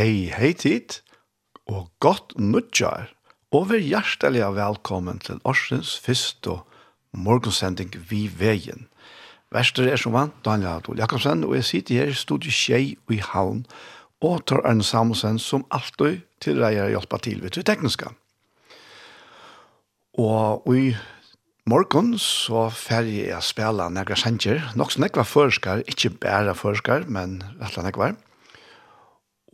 Hei, hei tid, og godt nødjar, og vær hjertelig velkommen til årsens første morgensending vi veien. Verster er som vant Daniel Adol Jakobsen, og jeg sitter her i studiet Kjei og i Havn, og tar Arne Samuelsen som alltid tilreier å hjelpe til ved det tekniske. Og i morgen så ferdig jeg spela negra sanger, nok som nekva forskar, ikke bare forskar, men rettelig nekva.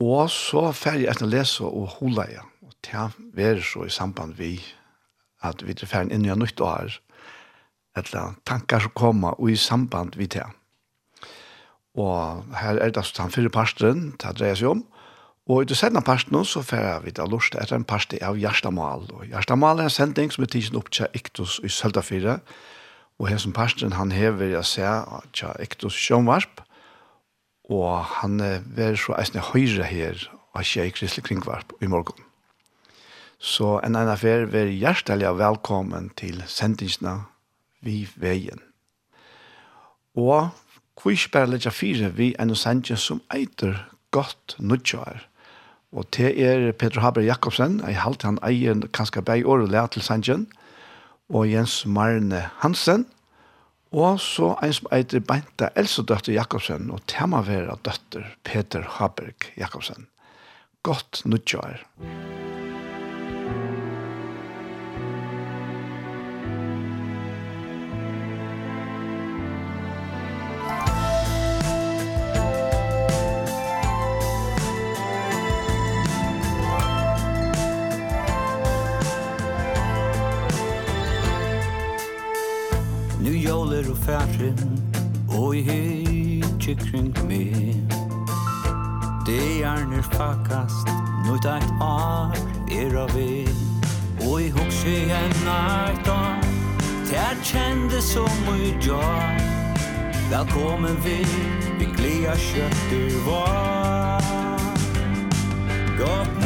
Og så ferdig etter å lese og hula igjen. Og til er så i samband vi at vi er ferdig inn i nytt år. Eller tankar som kommer og i samband vi til. Og her er det den fire parten det dreier seg om. Og i det senere parsten så ferdig vi til å lorte etter en parste av Gjerstamal. Og Gjerstamal er en sending som er tidsen opp til Iktus i Søltafire. Og her som parsten han hever jeg ser til Iktus Sjønvarp og han var så eisne høyre her av Kjei Kristelig Kringvarp i morgen. Så en annen affær var hjertelig velkommen til sendingsene vi veien. Og kvisk bare litt fire vi en sending som eiter godt nødgjør. Og til er Peter Haber Jakobsen, jeg halte han eier kanskje bare året til sendingen, og Jens Marne Hansen, Og så en som heter Beinta Elsedøtter Jakobsen, og temavera døtter Peter Haberg Jakobsen. Godt nødgjør! Godt. Nu jåler og færin Og i hitje kring meg. Det er fakast Nøyt eit ar er av vi Og i hokse igjen eit ar Det kjende som ui jar Velkommen vi Vi glia kjøtter var Godt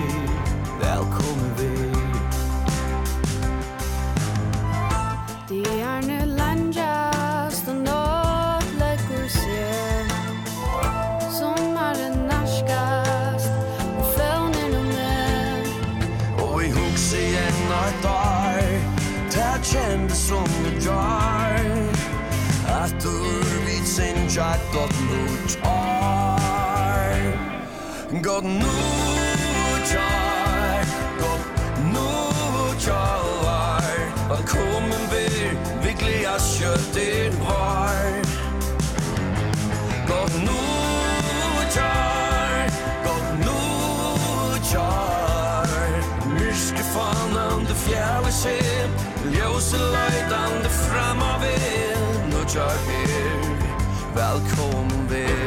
gott nu tar Gott nu there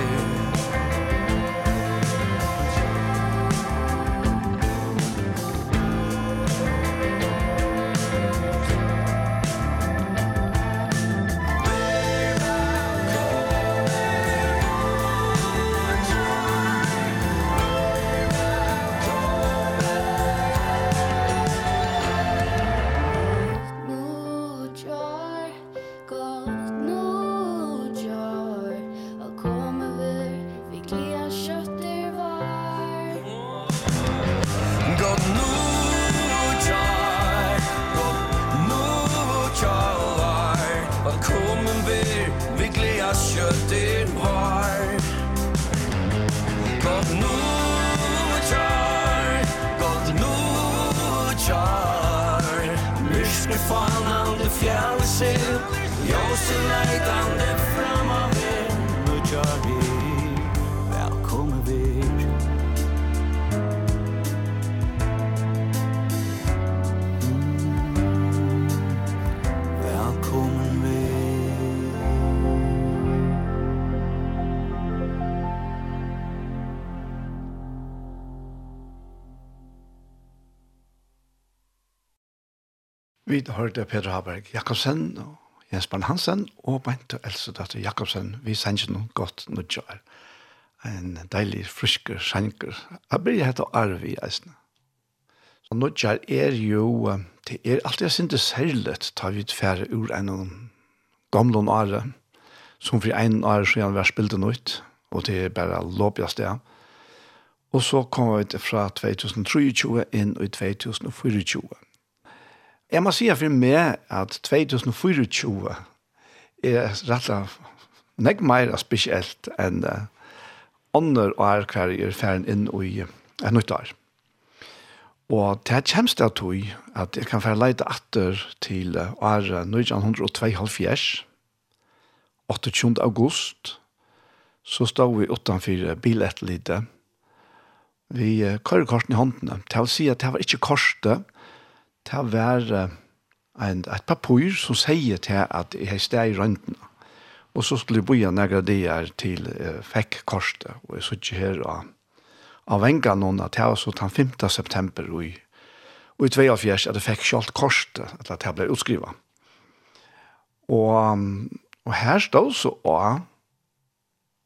Slætande fram av her Nu kjør vi Velkommen vir Velkommen vir Vi hørte Peter Haberg Jakobsen og Jensbarn Hansen og Bente Elsedøtter Jakobsen. Vi sender noen godt nødgjør. En deilig, frisker sjanker. Jeg blir hette arv i eisene. Så nødgjør er jo, det er alltid jeg synes særlig tar vi ut færre ur en av gamle året, som for en år siden vi har spilt det nødt, og det er bare lovpjast det. Og så kommer vi fra 2023 inn i 2024. Jeg må si for meg at 2024 er rett og nek mer spesielt enn uh, ånder og er hver er ferden inn i en nytt år. Og det er kjemst det tog at jeg kan være leite atter til år 1972, 28. august, så stod vi utenfor bilettelite. Vi kører korsen i håndene. Det vil si at det var ikke korset, ta være en, et papur som sier til at jeg har steg i røntene. Og så skulle jeg boja nægra dier til eh, fekk korset, og jeg sitter her og av venga noen at det var så den 5. september og i, og i 42 at jeg fikk kjalt korset, at det ble utskrivet. Og, og her stod så også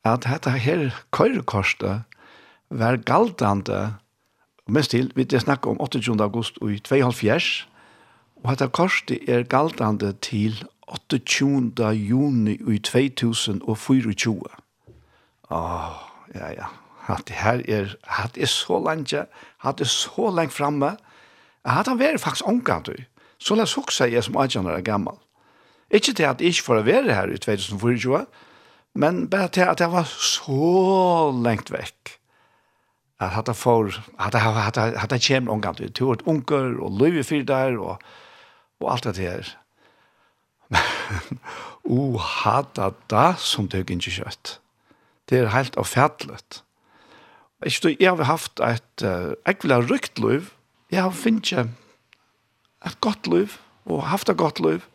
at dette her køyrekorset var galtande Og mest til, vi det snakker om 28. august i 2004, og dette korset er galtande til 28. juni i 2024. Åh, oh, ja, ja. At det her er, hatt er så langt, hatt er så langt framme, hatt han vært faktisk omgang, du. Så la oss også jeg som 18 år er gammel. Ikke til at jeg ikke får være her i 2024, men bare til at jeg var så lengt vekk at hatta for hatta hatta hatta kjem ongan til to et onkel og løve fyr der og og alt det her. o hatta da som tøk ikkje kjøtt. Det er heilt avfærdlet. Jeg stod jeg har haft et, jeg vil ha rykt løv, jeg har finnet et godt løv, og haft et godt løv,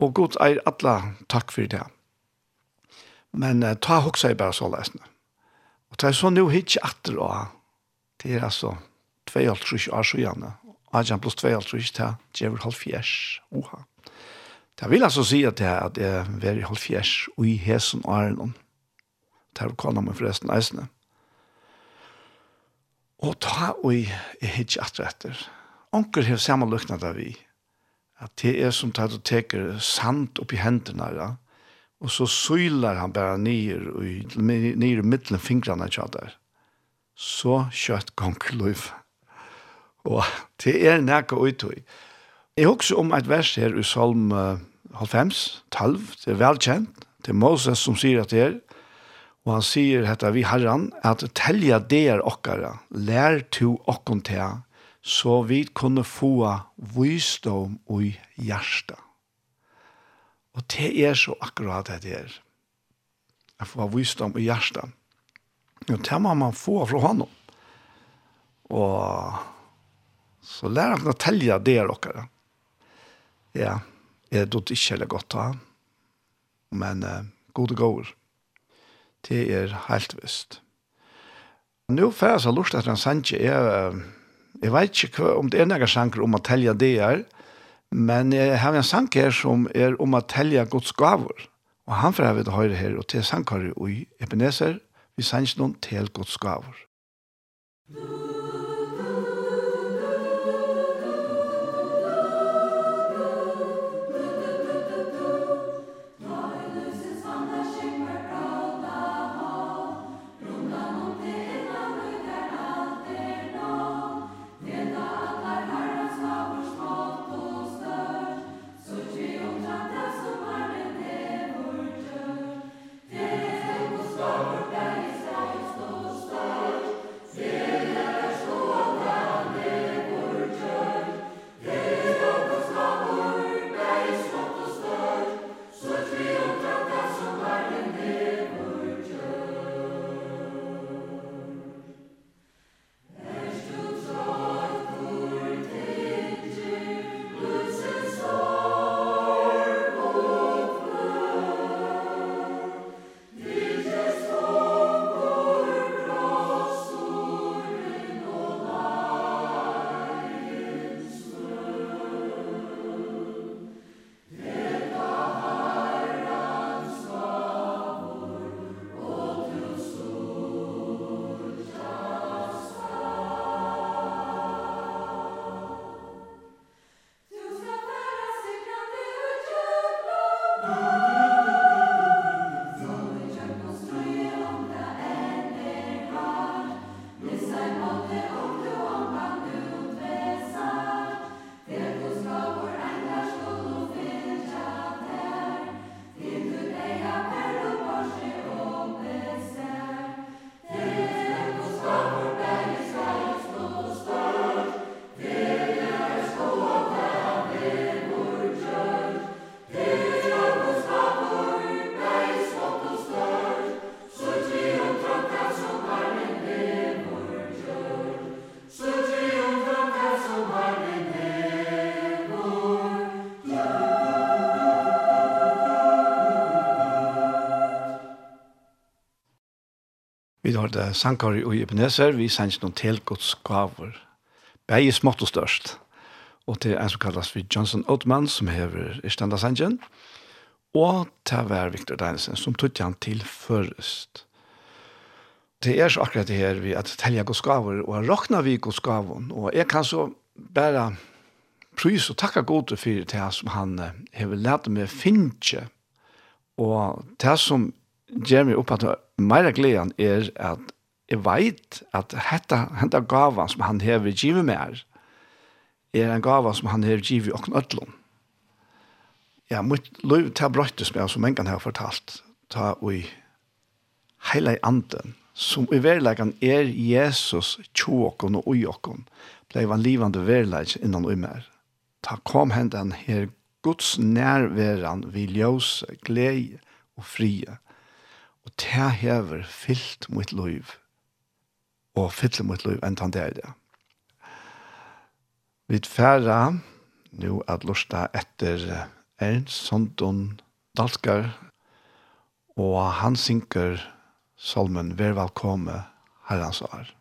og god er alle takk for det. Men uh, ta hoksa i bare så lesende. Og det er så nu hitje atter å det er altså 2,5 år så gjerne. Adjan pluss 2,5 til djevel halv fjers. Oha. Det vil altså si at det er at det er veri halv fjers og i hesen og æren. Det er kona meg forresten eisene. Og ta og i er hitt ikke atter etter. Onker har samme lukna der vi. At det er som tar og teker sand opp i hendene, ja. Og så søyler han bare nyer, og nyer i midten fingrene ikke der. Så kjøtt gong løyf. Og det er nækka uttøy. Jeg husker om et vers her i Salm 90, 12, det er velkjent. Det er Moses som sier at det er, og han sier hetta vi herran, at telja der okkara, lær to okkon tea, så vi kunne få visdom og hjertet Og det er så akkurat det det er. Jeg får visdom i hjertet. Og det må man få fra honom. Og så lærer han å telle det dere. Ja, jeg er det ikke heller godt da. Men uh, gode gåer. Det er helt visst. Nå får jeg så lyst lurt etter en sannsje. Jeg, jeg vet ikke om det er noen sjanker om å telle det her. Er Men jeg har en sang her som er om å telle Guds gaver. Og han får jeg høyre her, og til sangkare i Ebenezer, vi sanns noen til Guds gaver. Musik Vi har det sankar og Ebenezer, vi sender noen telgodsgaver. Begge smått og størst. Og det er en som kalles for Johnson Oatman, som hever Istanda Sanjen. Og til hver Victor Deinesen, som tog han til først. Det er så akkurat det her vi at telja godskaver, og jeg råkna vi godskavon, og jeg kan så bare prys og takka gode for det som han hever lært meg finne, og det som gjør meg opp at mera gleden er at jeg vet at dette, dette gava som han har givet meg er en gava som han har givet og nødlom. Ja, mitt liv tar bröttes med som en gang har fortalt ta och i hela anden som i verleggen er Jesus tjåkon og ujåkon blei en livande verlegg innan ui mer. Ta kom hendan her Guds nærveran vi ljøse, glede og frie Og det hever fyllt mot liv, og fyllt mot liv enn han det er det. Vi færre nå at lusta etter Ernst Sondon Dalskar, og han synker salmen «Vær velkomme, herrens år».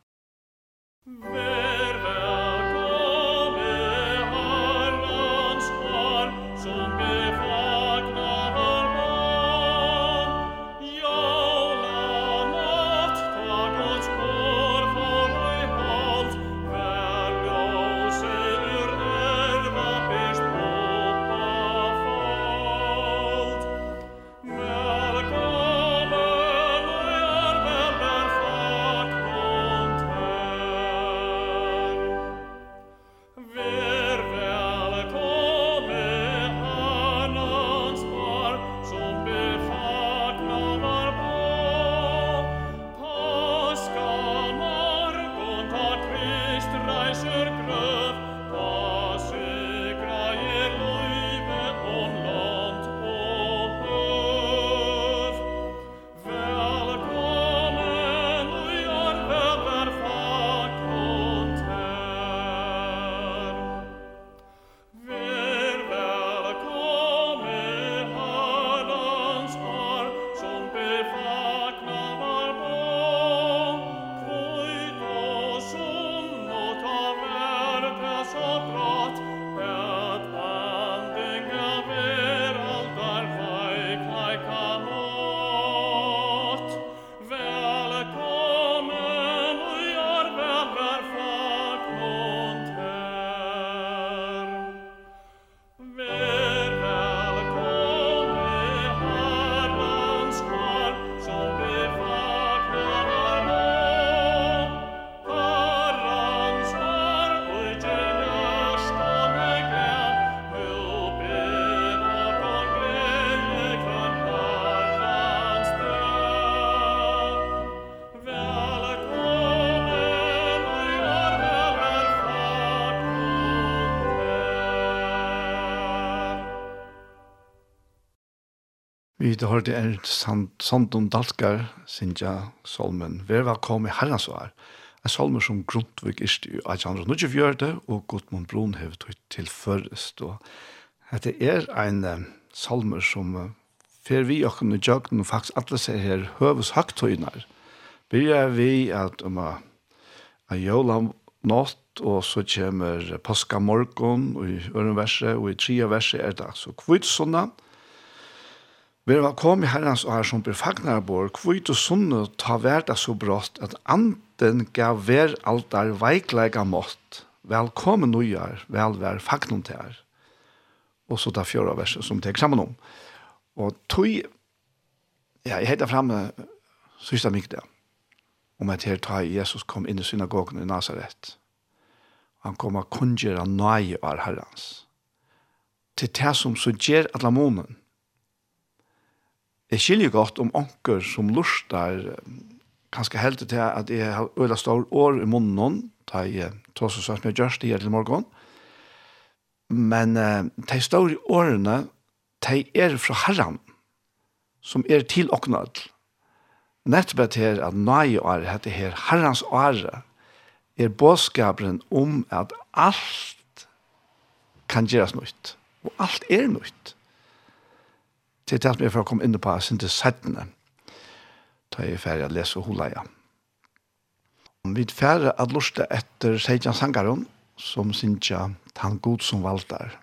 Vi har hørt er Sandon Dalskar, Sintja Solmen. Vær velkommen i herrens år. En salmer som Grundtvig Irsti i Ajansson. Nå ikke vi gjør det, og Gudmund Brun har vi tilførst. Dette er en salmer som fer vi og kunne jøkken, og faktisk alle ser her høves høgtøyner. Byrja vi at om um, a jola natt, og så kommer paska morgon, og i ørenverset, og i tria verset er det altså kvitt sånn, Vi er velkommen i herrens år som blir fagnar vår, kvitt og sunne ta verda så brått at anden gav ver altar veiklega mått. Velkommen nøyar, vel vær fagnon til her. Og så ta fjøra verset som tek sammen om. Og tog, ja, jeg heter fremme sista mykda, om at her tar Jesus kom inn i synagogen i Nazaret. Han kom og kongjera nøye av herrens. Til det som så gjer atlamonen, Jeg skiljer godt om onker som lustar, kanskje helt til at jeg har øyla stor år i munnen, da jeg tog så sånn med Gjørst gjørs det her til morgen. Men uh, de store årene, de er fra herren, som er til åknad. Nettopp her at nøye året heter her herrens åre, er bådskaperen om at alt kan gjøres nytt, og alt er nytt til det som jeg får komme inn på sin til settene, da jeg er ferdig å lese Holaia. Vi er ferdig å luste etter Seidjan Sangaron, som synes jeg han god som valgte er.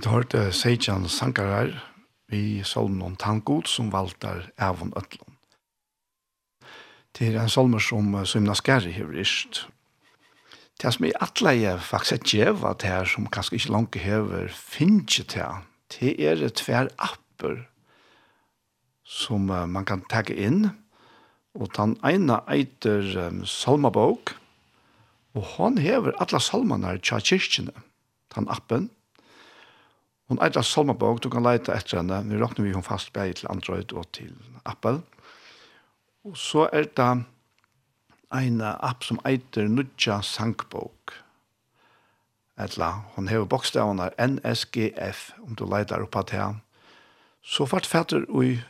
Vi har hørt Seidjan Sankarar vi salmen om Tankot som valtar Avon Øtlund. Det er en solmer som Symna Skari har ist. Det som er atleie faktisk et djeva til her som kanskje ikke langt hever finnes til. Det er tver apper som man kan tagge inn. Og den ene eiter um, salmabok og han hever alle salmene til kyrkjene. Den appen Hon er et salmabog, du kan leita etter henne. Vi råkner vi hon fast bei til Android og til Apple. Og så er det en app som eiter Nudja Sankbog. Etla, hon hever bokstavene NSGF, om du leitar oppa til han. Så fart fatter ui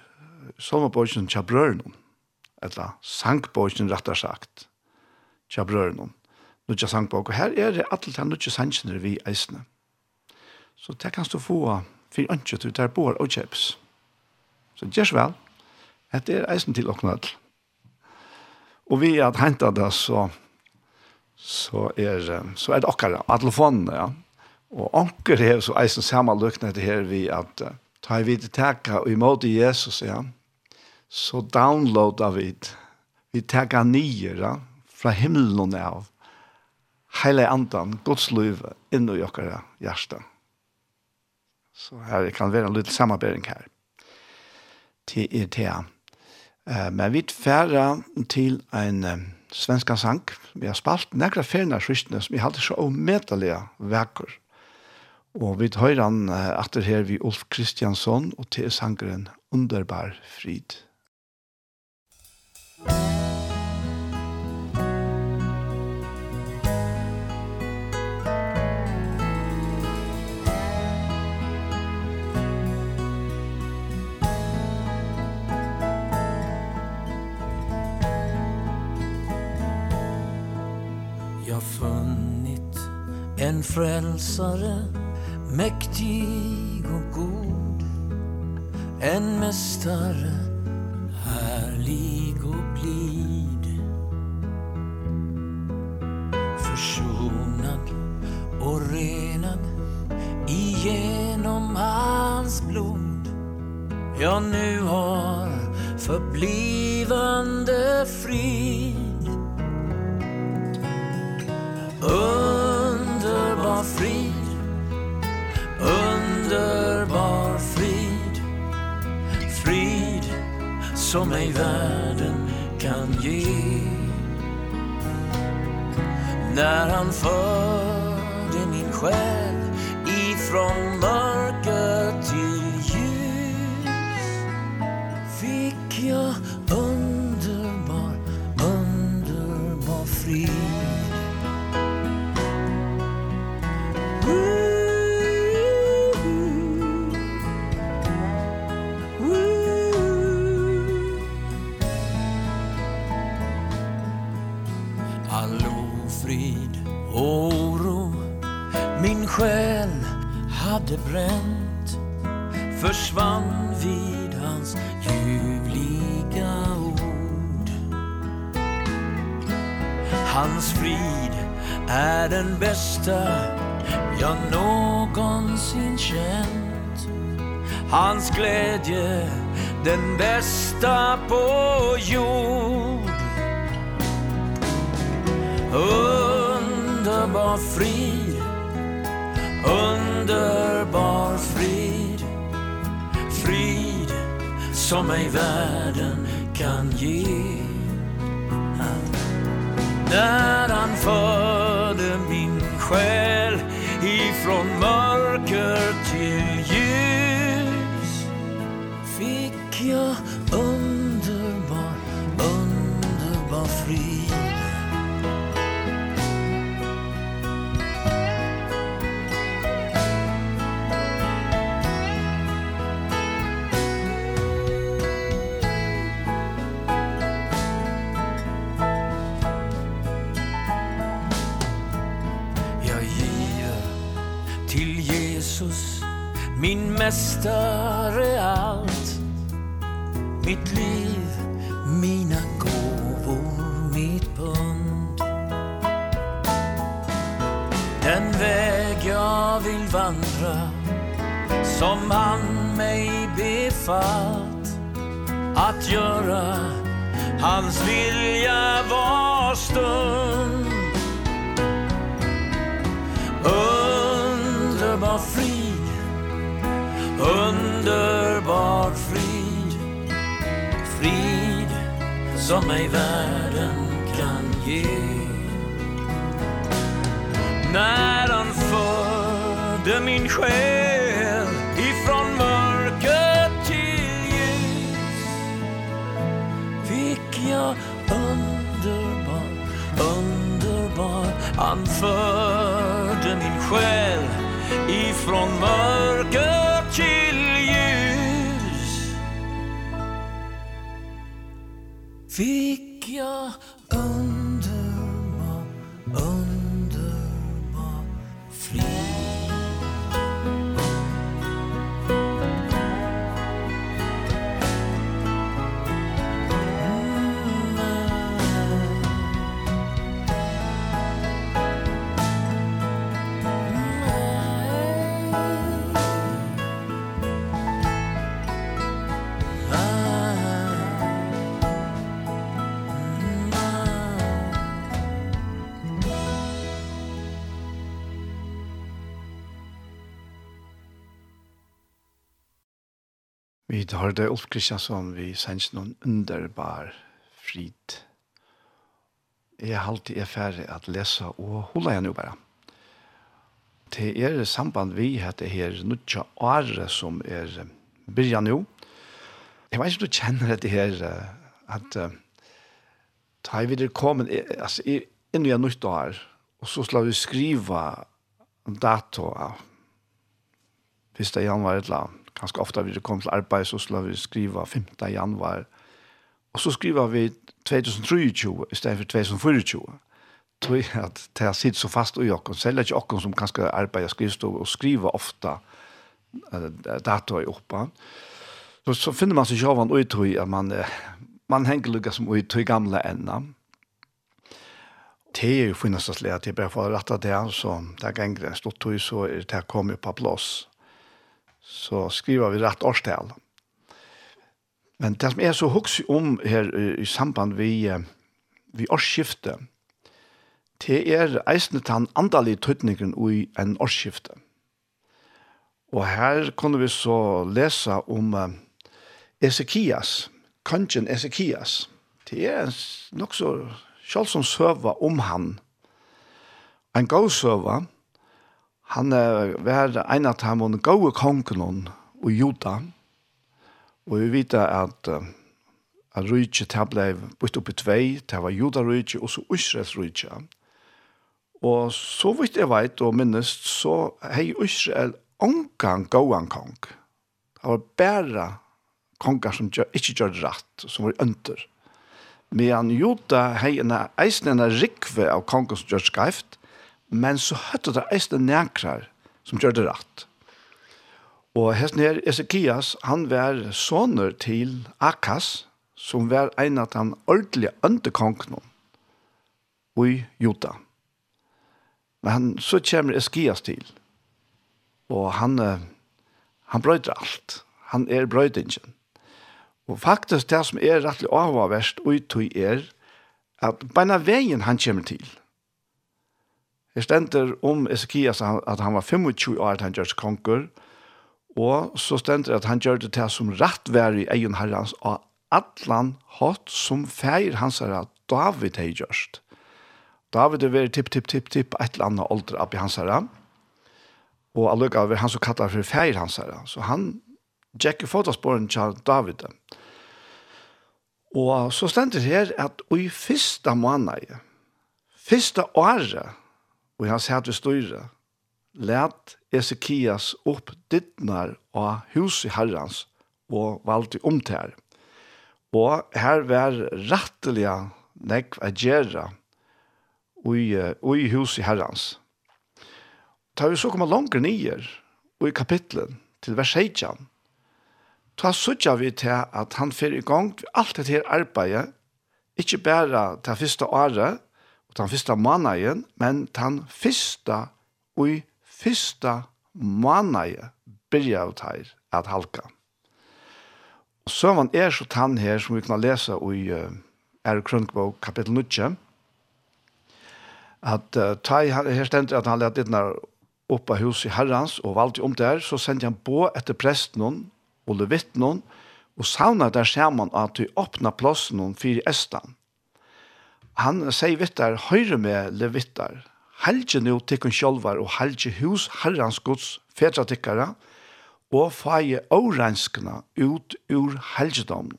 salmabogjen tja brøren, etla, sankbogjen rettar sagt, tja brøren. Nudja Sankbog, og her er det atlet han Nudja Sankbog vi eisne. Så det kan du få for ønske til der bor og kjøps. Så gjør så vel. Dette er eisen til åkne alt. Og vi har hentet det, så, så, er, så er det akkurat av telefonen, ja. Og anker er så eisen samme løkne det her vi at uh, ta vi til teka og imot Jesus, ja. Så downloader vi. Vi teka nye, ja. Fra himmelen av. Heile andan, Guds liv, inn i okkara hjertet. Så här kan vara en liten samarbeiding her til ETA. Eh, men vi færre till en uh, svenska sang. Vi har spalt några färna skistna som vi hade så omedelige vekker. Og vi høyrer han etter her vi Ulf Kristiansson og til sangeren Underbar Frid. Musikk En frälsare, mäktig och god. En mästare, härlig och blid. Försonad och renad Igenom hans blod. Jag nu har förblivande frid underbar frid. Underbar frid. Frid som ej världen kan ge När han förde min själ Ifrån mörker till ljus Fick jag underbar All ofrid och oro Min själ hade bränt. Försvann vid hans ljuvliga ord. Hans frid är den bästa Jag någonsin känt. Hans glädje den bästa på jord. Underbar frid. Underbar frid. Frid som ej världen kan ge När han förde min själ Ifrån mörker till ljus Fick jag mästare allt. Mitt liv, mina gåvor, mitt bund Den väg jag vill vandra Som han mig befallt. Att göra hans vilja var stund. Underbar fri Underbar frid Frid som ej världen kan ge. När han förde min själ Ifrån mörker till ljus. Fick jag underbar, underbar Han förde min själ ifrån mörker Fick Vi har det Ulf Kristiansson vi sender noen underbar frid. Jeg har alltid er ferdig at lese og holde igjen jo bare. Det er samband vi heter her Nutja Are som er byrja nå. Jeg vet ikke om du kjenner dette her at uh, ta i videre kommet, altså, inn i en nytt år, og så skal vi skrive dato av 1. januar et eller annet ganske ofte vi kom til arbeid, så skulle vi skriva 5. januar. Og så skriver vi 2023 i stedet for 2024. Tog at det har sitt så fast i okken, selv ikke okken som kanskje arbeider skrivstå og skriva ofte datorer oppe. Så, så finner man seg sjåvan og tog at man, man henger lukka som og tog gamle enda. Det er jo finnes det slik at jeg bare får rett av det, så det er gengre stort tog, så er det kommet på plass så skriver vi rett årstal. Men det som er så hooks om her i samband vi vi årsskifte, det er eisne tann andalig tøytningen i en årsskifte. Og her kunne vi så lese om Ezekias, kongen Ezekias. Det er nok så selv som søva om han. En god søva, Han er, var en av dem gode kongen og Juda. Og vi vet at at rydtje til ble bytt opp i tvei, til var juda rydtje og så Israels rydtje. Og så vidt jeg vet og minnest, så hei Israel omgang gåan kong. Det var bare kongar som gjør, ikke gjør rett, som var under. Men juda hei en eisen en rikve av kongar som gjør skreift, men så høtte det eisne nekrar som gjør det rett. Og hesten her, Ezekias, han var soner til Akas, som var en av den ordentlige underkongene i Jota. Men han, så kommer Ezekias til, og han, han brøyder alt. Han er brøydingen. Og faktisk det som er rettelig avhverst og uttøy er, at beina veien han kommer til – Det stender om Ezekias at han var 25 år at han gjørs konger, og så stender at han gjør det til som rattvær i egen herrens av atlan hatt som feir hans herre David har gjørst. David er veri tipp, tipp, tipp, tipp, et eller annet ålder oppi hans herre, og allukka er han som kallar for feir hans herre, så han tjekker fotosporen til David. Og så stender her at i fyrsta måned, fyrsta året, og han sier til styre, let Ezekias opp dittnar av hus i herrens og valgte om til her. Og her var rettelig nekv å gjøre i, i hus i herrens. Da vi så kommer langt nyer og i kapitlen til vers 16. da sørger vi til at han fyrir i gang alt dette her arbeidet, ikke bare til første året, og den første måneden, men den første og i første måneden begynner vi her at halka. Og søvann er så tann her som vi kan lese i uh, er Krønkbog kapittel 9, at uh, ta her stender at han lette litt opp av huset i herrens og valgte om der, så sendte han på etter presten og levitten og savnet der skjermen at du åpna plassen for Estan Han sier vittar, høyre med levittar, helge nu tikkun sjolvar og helge hus herrans gods fetra tikkara, og feie årenskene ut ur helgedommen.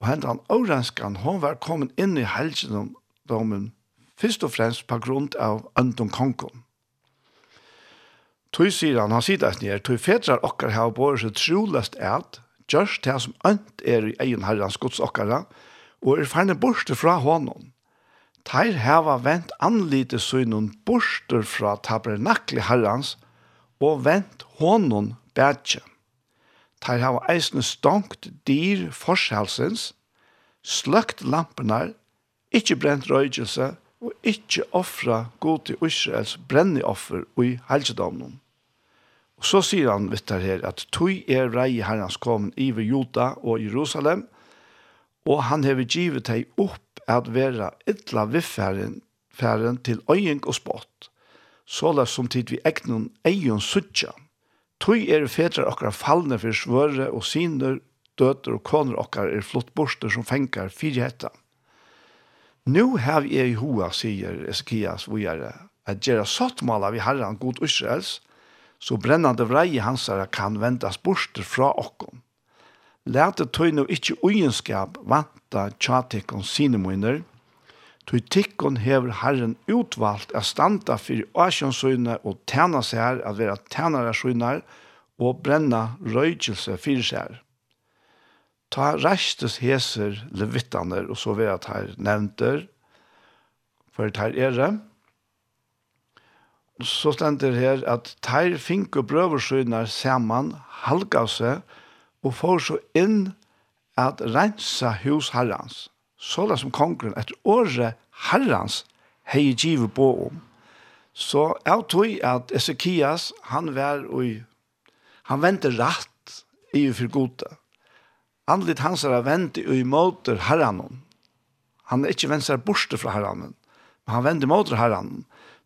Og hendan årenskan, hon var kommet inn i helgedommen, først og fremst på grunn av Anton Konkon. Tøy sier han, han sier det nere, tøy fetrar okkar hava båret så trolest et, gjørst det som ønt er i egen herrans gods okkara, og er ferne borste fra honom. Teir heva vent anlite synun borster fra tabernakli herrans og vent honon bætje. Teir hava eisne stonkt dyr forshalsens, sløkt lampenar, ikkje brent røygelse og ikkje offra god til Israels brenneoffer i helgedomnum. Og så sier han vittar her at tui er rei herrans komin iver Juda og Jerusalem, og han hever givet deg opp at vera ytla viffæren færen til øying og spott, såleis som tid vi egnon eion suttja. Tøy er fedrar okkar fallne for svøre og syner, døter og koner okkar er flott borster som fengar fyrir hetta. Nu hev jeg i hoa, sier Eskias vujare, at gjerra sottmala vi herran god Israels, så brennande vrei hansara kan vendas borster fra okkom. Lærte tøy no ikkje ugenskap vanta tjatikon sinemoiner, tøy tikkon hever Herren utvalgt a standa fyrir asjonsøyne og tæna seg her, at vera tænare søyner, og brenna røykelse fyrir seg her. Ta restes heser levittaner, og så vera her nevnter, for her er det, så stender her at teir fink og brøversøyner saman halga seg og får så inn at rensa hus herrans, det som kongren etter året herrans hei givet på om. Så jeg tror at Ezekias, han var og han vente rett i for gode. Andlit hans er vente og imøter herranen. Han er ikke vente seg borte fra herranen, men han vente imøter herranen.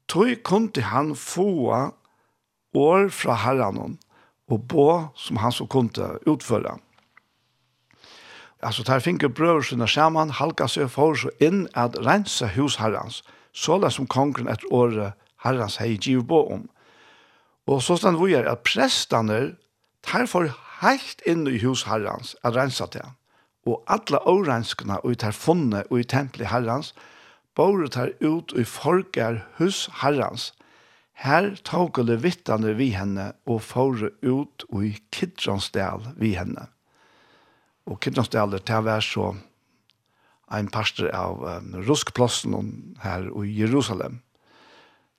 Tøy kunde han få år fra herren og bo som han så kunde utföra. Altså, der finke brøver sina skärman halka seg for så inn at rensa hus herrans så det som kongen etter året herrans hei giv bo om. Og så stand vi er at prästarna tar for helt inn i hus herrans at rensa det. Og alla årenskene og tar funne og i templet herrans bor tar ut i folkar hus herrans Her tågele vittane vi henne og fore ut og i Kidronsdal vi henne. Og Kidronsdal er til å være så en pastor av um, Ruskplossen her i Jerusalem.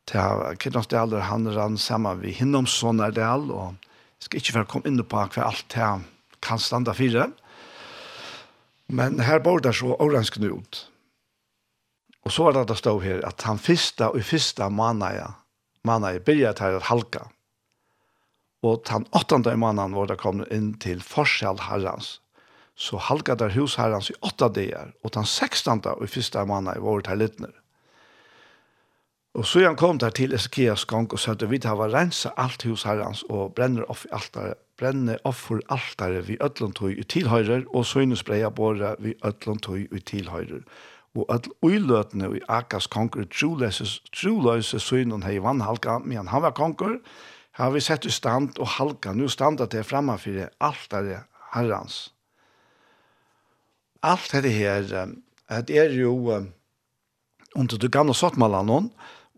Til Kidronsdal han rann sammen ved Hinnomsonardal og jeg skal ikke få komme inn på hva alt her kan standa fire. Men her bor det så oranskene ut. Og så er det det stod her at han fyrsta og fyrsta manaja måneder byrja til halka. Og han åttende mannan var det kommet inn til forskjell herrans. Så halka der hus herrans i åtta dager, og den sekstende og fyrsta mannan var det littner. Og så han kom der til Eskias gang og sa at vi har rensa alt hus herrans og brenner off i altare, brenner off for altare vi ødlåntøy i tilhøyrer og søgnesbreia båre vi ødlåntøy i tilhøyrer og at uiløtene i Akas konger truløse synen hei vannhalka, men han var konger, har vi sett i stand og halka, nu standa det framme for altare herrans. Alt dette her, det er jo under det gamle sottmalene,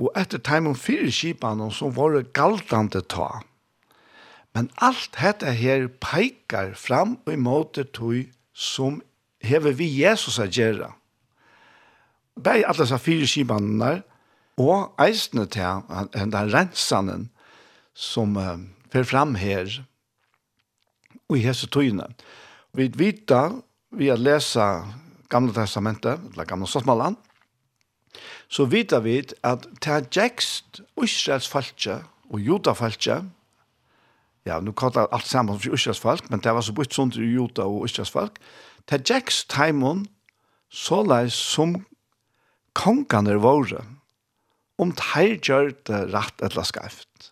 og etter teimen fire skipene som var galtande ta. Men alt dette her peikar fram og imot det tog som hever vi Jesus å gjøre. Bei alle disse fire skibandene, og eisene til den rensanen som uh, fer fram her, og i hese tøyene. Vi vita, vi har lesa Gamle Testamentet, eller Gamle Stadsmalland, så vita vi at til Gjekst, Israels falske og Juda falske, ja, nu kallar alt saman for Israels folk, men det var så bytt sånt i Juda og Israels folk, til Gjekst Taimon, så leis som kongene våre, om teir gjør det rett eller skreft.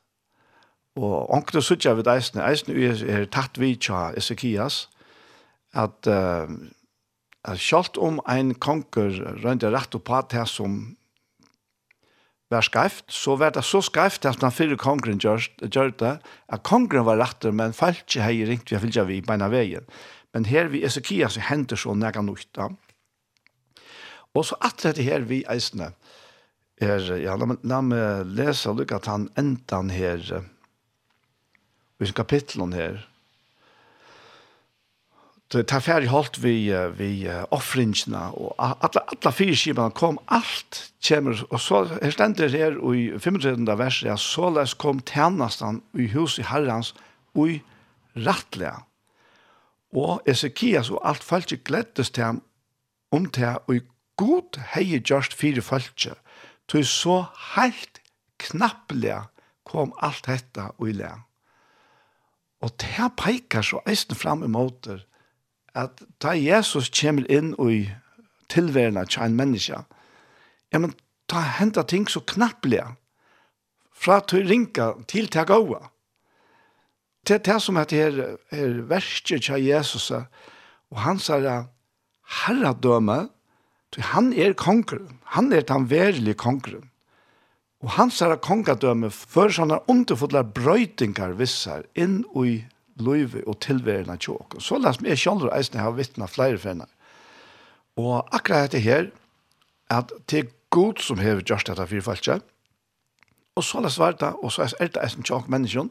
Og onkne suttja vid eisne, eisne er tatt vi tja Ezekias, at, uh, at sjalt om ein konger rønte rett og på det som var skreft, så var det så skreft at den fyrre kongren gjør, gjør det, at kongren var rett, men falt ikke hei ringt vi fylgja vi beina veien. Men her vi Ezekias hender så nega nukta. Ja Og så at dette her vi eisene, er, ja, la, la meg lese og lykke at han enda han her, i sin kapitlen her, Det tar ferdig holdt vi, vi offringene, og alle, alle fire skibene kom, alt kommer, og så her stender her i 35. verset, ja, såleis kom tjenestene i huset herrens, og i rattlige. Og Ezekias og alt folk gleddes til ham om til og i god hei gjørst fire falskje, tog så heilt knapplega kom alt dette og i le. Og det peikar så eisen fram imot at da Jesus kommer inn i tilværende til en menneske, ja, men ta henta ting så knapplega, fra til ringa til til gåa. Det er det som heter her, her verset til Jesus, og han sier herradøme, Han er kongren. Han er den verlige kongren. Og hans herre kongadømme fører sånne underfodler brøytingar vissar inn i løyve og tilværende tjåk. Så la meg selv eisene ha vittna flere fenner. Og akkurat dette her, at det er god som hever gjørst dette firfaltje, og så la svar det, og så er det eisene tjåk menneskjon,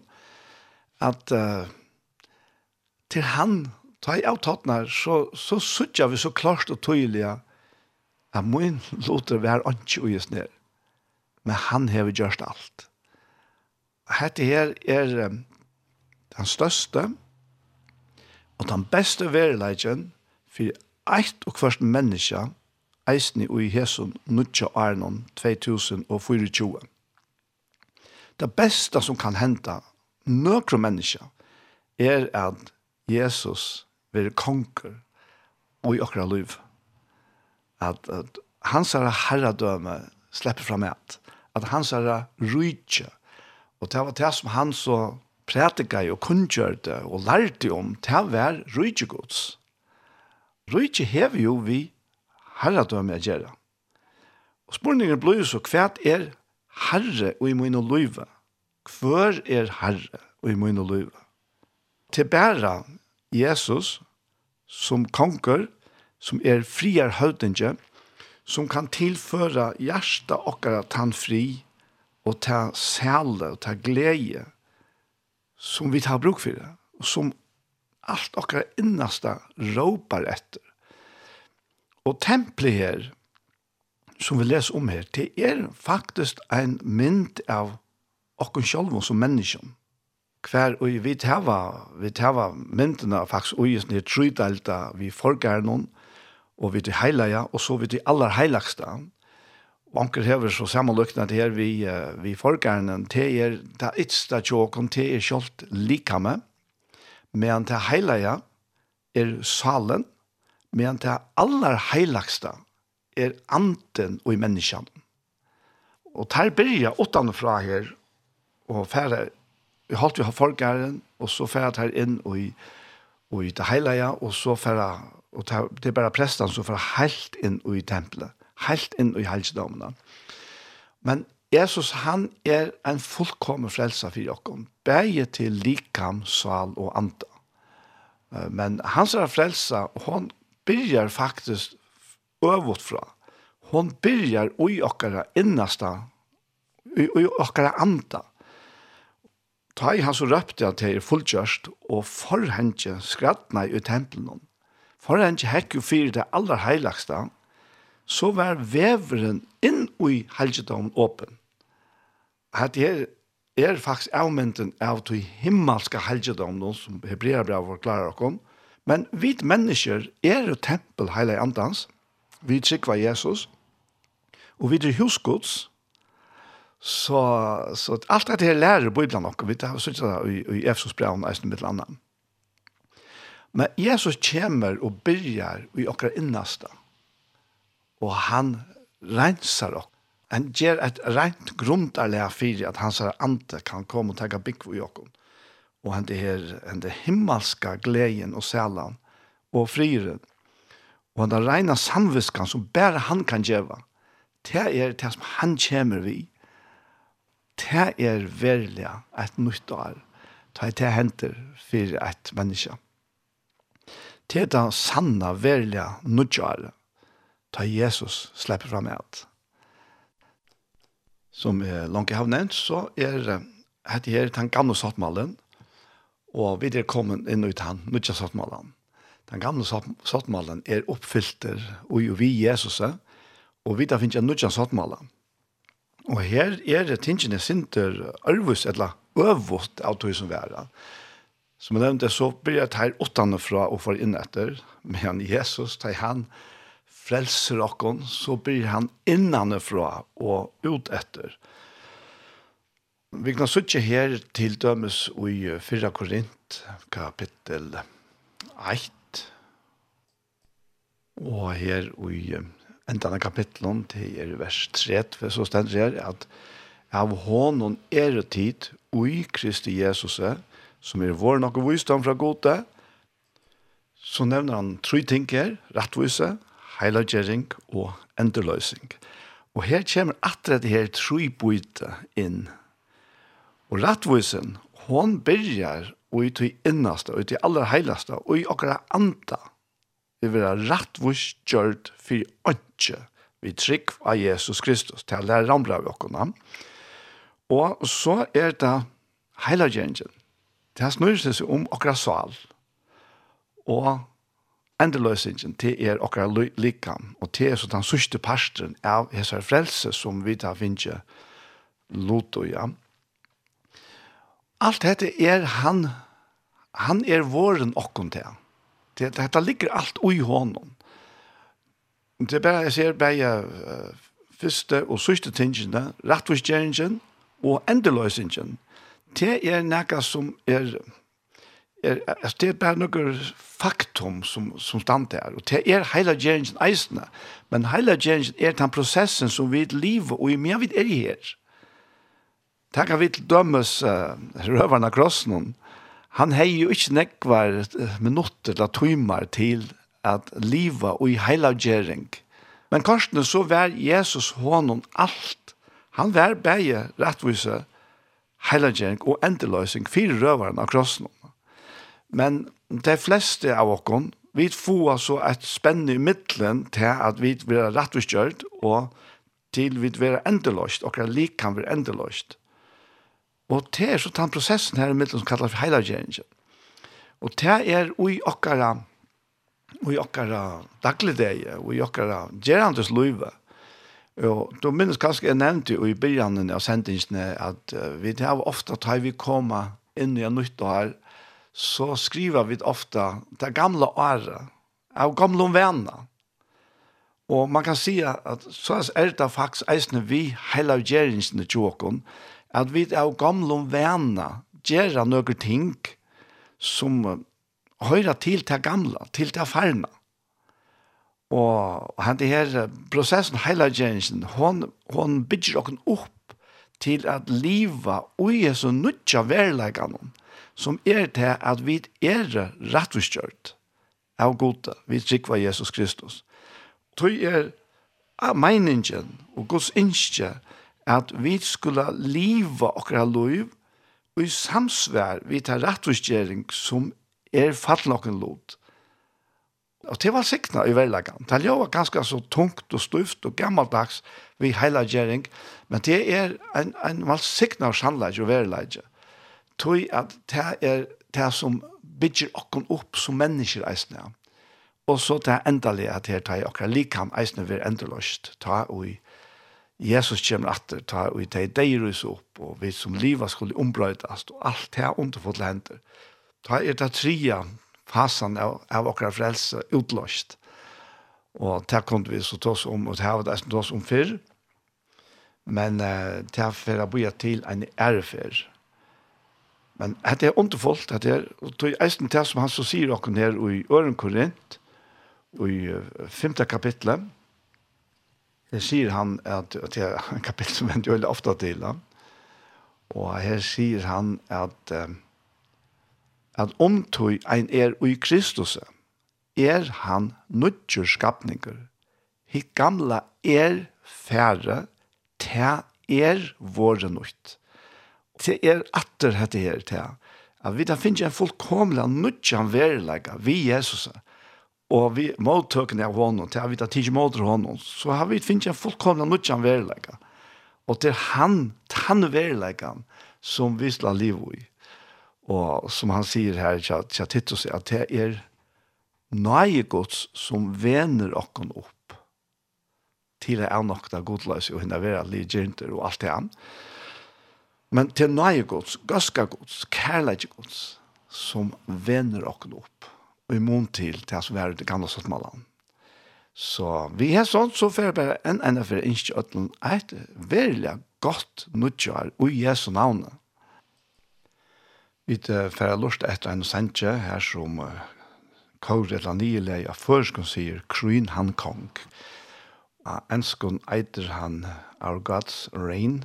at uh, til han, ta i avtattnar, så, så suttja vi så klart og tydelig at at min låter være ikke uges ned. Men han har gjort alt. Hette her er um, den største og den beste verileggen for eit og hvert menneske eisen i Jesus nutja Arnon 2024. Det beste som kan hente nøkro menneske er at Jesus vil konger og i okra livet at, at hans herre herredøme slipper fram et. At hans herre rydtje. Og det var det som han så prædikar og kunngjørte og lærte om, det var rydtjegods. Rydtje hever jo vi herredøme å gjøre. Og spørningen blir så hva er herre og i min og løyve? Hvor er herre og i min og løyve? Til bæra Jesus som konger, som er friar høvdinge, som kan tilføre hjärsta okkara tann fri og ta sæle og ta glede som vi tar bruk for det, og som alt okkara innasta råpar etter. Og tempelet her, som vi leser om her, det er faktisk en mynd av okken sjálv som menneskjøn. Hver og vi tar, vi tava myndene faktisk og i sånne trydalta vi forgar noen, og vi til heilige, og så vi til aller heiligste. Og anker hever så sammenløkna til her vi, uh, vi forgærnen, til er det ytste tjåkon, til er kjølt likame, men til heilige er salen, men til aller heiligste er anten og i menneskene. Og der byrja fra her, og færre, vi holdt vi har forgæren, og så færre her inn og i, og i det heilige, og så færre Og det er bare presten som får helt inn i tempelet, helt inn i helsedommene. Men Jesus, han er en fullkommen frelse for dere, begge til likam, sval og anta. Men hans frelse, hon byrjar faktisk øvått fra. Hon byrjar ui okkara innasta, ui okkara anta. Ta i hans røpte at det er fullkjørst, og forhengje skrattna i tempelen foran ikke hekk jo fyrir det aller heilagsta, så var veveren inn i helgedommen åpen. At her er faktisk avmynden av de himmelske helgedommen som Hebreabra forklarer dere om, men vi mennesker er jo tempel heilig andans, vi trykker Jesus, og vi er husgods, så, så alt dette her lærer Bibelen nok, vi har sittet i, i Efsos brev og i mitt annet. Men Jesus kommer og byrjar i okra innasta. Og han rensar ok. Han ger et rent grundarlega fyrir at hans ante kan komme og tega bygg i okkom. Og han det her, han det himmelska gleden og sælan og friren. Og han det reina samviskan som bare han kan gjeva. Det er det som han kommer vi. Det er verlega et nytt år. Det er det henter for et menneske til den sanna, verlige nødgjøret, ta Jesus slipper fram alt. Som eh, langt jeg har nevnt, så er dette her den gamle sattmalen, og vi er kommet inn ut han, nødja sattmalen. Den gamle sattmalen er oppfylter, og vi Jesus er, og vi da finner jeg nødja sattmalen. Og her er det tingene sinter arvus, eller øvvått av tog som vi er. Som jeg nevnte, så blir jeg tar åttende fra og får inn etter, men Jesus, tar han frelser okken, så blir han innanfra og ut etter. Vi kan sitte her til dømes i 4 Korint, kapittel 1, og her i enda av kapitlen til er vers 30, så stender her at av hånden er tid ui Kristi Jesuset, som er vår nok visdom fra gode, så nevner han tre ting her, rettvise, heilagjering og enderløsning. Og her kommer atre det her tre bøyte inn. Og rettvisen, hon byrjar og i til innaste, og i aller heilaste, og i akkurat anta. vi vil ha rettvis gjørt for åndsje vi trygg av Jesus Kristus, til å lære ramra av åkken. Og så er det heilagjeringen, Det her snurrer seg om okra sval. og endeløsingen til er okra likam og til er så den sørste parsten av hese frelse som vi da finner loto, ja. Alt dette er han, han er våren okkon til. Det, dette ligger alt ui hånden. Det er bare, jeg ser bare uh, første og sørste tingene, rettforskjeringen og endeløsingen det er noe som er, er det er bare noe faktum som, som stand der, og det er hele gjerningen eisene, men hele gjerningen er den prosessen som vi lever, og i mye vi er her. Det kan vi til dømes uh, røverne av krossen, han har jo ikke nekvar minutter eller timer til at liva og i hele gjerning. Men korsene så var Jesus hånden alt. Han var bare rettvise, heilagjering og endeløsing fire røveren av krossen. Men de fleste av okken, vi får altså et spennende i middelen til at vi vil være rettviskjørt og til vi vil være endeløst, og lik kan være endeløst. Og det er så den prosessen her i middelen som kalles for heilagjeringen. Og det er ui okkara, ui okkara dagligdeie, ui okkara gerandes løyve, Jo, du minns kanskje jeg nevnte jo i begynnelsen av sendingsene at uh, vi har ofte at vi kommer inn i en nytt år, så skriver vi ofte det gamle året, av gamle venner. Og man kan si at så er det faktisk eisene vi hele gjeringsene tjåkon, at vi av gamle venner gjør noen ting som hører til det gamle, til det ferne. Og, han det her processen heilagensen, hon, hon bygger okken opp til at liva ui er så nutja verleikene som er til at vi er rettvistgjørt av gode, vi trikva Jesus Kristus. Tøy er meiningen og Guds innskje at vi skulle liva okra loiv og i samsvær vi tar rettvisgjering som er fattlokken lot. Og det var sikna i verlagan. Det var ganske så tungt og stuft og gammaldags vi heilagjering, men det er en, en valsikna og sannleik og verlagan. Tøy at det er det som bygger okken opp som mennesker eisne. Og så det er endelig at det er jeg okker likam eisne vir endeløst. Ta og Jesus kommer atter, ta og ta i deirus opp, og vi som liva skulle ombrøytast, og alt det er underfotlet hender. Ta er det tria, fasen av, av okra frelse utlåst. Og det kunne vi så tås om, og det har vi det tås om før. Men uh, det har vi bøyet til en ærefer. Men det er underfullt, det er, og det er eisen det som han så sier okken her i Øren Korint, i femte kapitlet, det sier han at, at det er en kapittel som venter jo ofte til han, og her sier han at uh, at omtøy ein er ui Kristus, er han nødgjør skapninger. Hitt gamla er færre, te er våre nødt. Te er atter hette her, te. At vi da finner en fullkomlig nødgjør verilega vi Jesus, og vi måltøkene av hånden, til vi da tidsi måltøkene av hånden, så har vi finnet en fullkomlig nødgjør verilega. Og det er han, han verilega, som vi slår liv i Og som han sier her, tja Titus, at det er nøye gods som vener okken opp til det er nok det godløs og henne være ligerinter og alt det an. Men til nøye gods, gøska gods, kærleik gods, som vener okken opp og imon til det som er det gamle sottmålen. Så vi har sånt så får jeg bare en enda for innskjøtlen et veldig godt nødgjør og Jesu navnet Vi får lort etter en sendje her som uh, Kåre eller nye leie av Førskon sier Kryn han kong. Av enskon eiter han Our God's Reign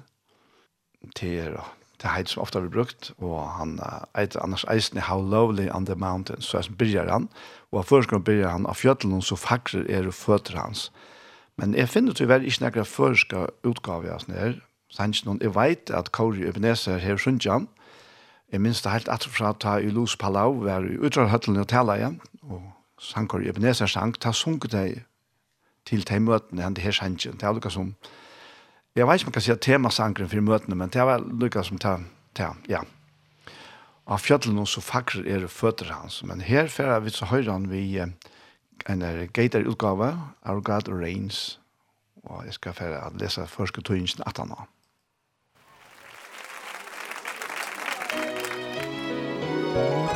til det heit som ofta blir brukt, og han uh, eiter annars eisen How Lovely on the Mountain, så er som byrjar han, og av førskron byrjar han av fjötlen, så fakrer er og føtter hans. Men jeg finner til tyvärr ikke nekra førska utgave av sånn her, sannsyn, jeg veit at kåre Ebenezer her sundjan, han, Jeg minns det helt atfra ta i Lus Palau, var i utrarhøttelen og tala igjen, og sankar i Ebenezer sank, ta sunket deg til de møtene, han det her sangen, det er lukka som, jeg vet ikke om man kan si at temasankeren for møtene, men det er lukka som ta, ta, ja. Av fjøtlen så fakrer er føtter hans, men her fyrir vi så høyre han vi en er gater utgave, Our God Reigns, og jeg skal fyrir at lese første tøyningen 18 år. Musik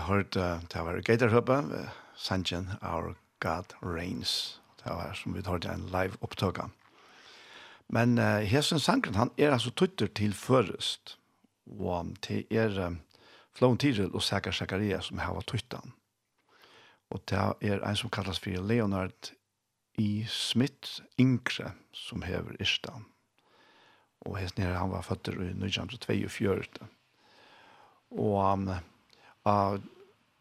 vidt uh, det var Gatorhøpet, Sanchen, Our God Reigns. Det var som vi hørt en live opptøk av. Men uh, Hesen Sankren, han er altså tutter til Førest, og det er um, Flån Tyrell og Sækar Sækaria som har vært tuttene. Og det er en som kallas for Leonard I. Smith, Inkre, som hever Irstan. Og Hesen nere han var født i 1942. Og um, Uh,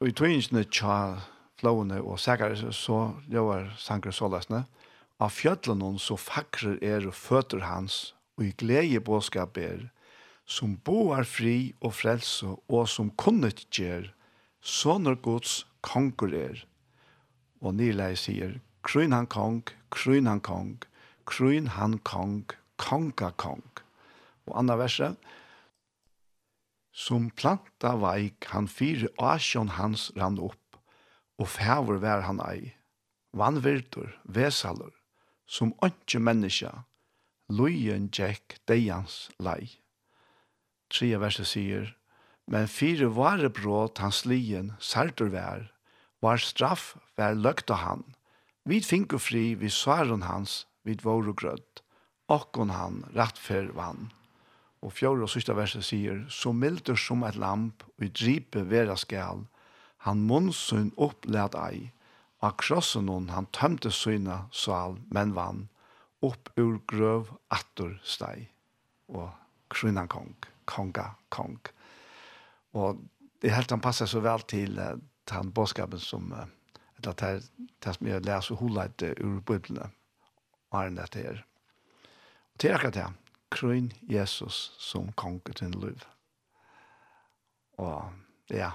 og i tøyingsene tja flåene og sækere så gjør sanger sålesne. Av fjøtlene så fakrer er og føtter hans, og i glede båskap er, som boar fri og frelse, og som kunnet gjør, sånne gods konger er. Og Nilei sier, kryn han kong, kryn han kong, kryn han kong, konga kong. Og andre verset, Som planta veik han fyre asjon hans rann opp, og fæver vær han ei, vannvirtur, vesalur, som åndsje menneska, lojen tjekk deians lei. Tria verset sier, men fire vare bråd hans lien sartur vær, var straff vær løgta han, vid finko fri vid svaren hans, vid våre grødd, okkon han rattfer vann og fjord og sista verset sier, så milder som et lamp, og i dripe vera skal, han munnsun opplært ei, og krossen hon han tømte syna sal, men vann, opp ur grøv attor stei, og krynan kong, konga kong. Og det helt han passer så vel til uh, den bådskapen som, uh, eller til, til som jeg leser hodet uh, ur biblene, og er det her. Og til akkurat det, krøyn Jesus som konge til liv. Og ja,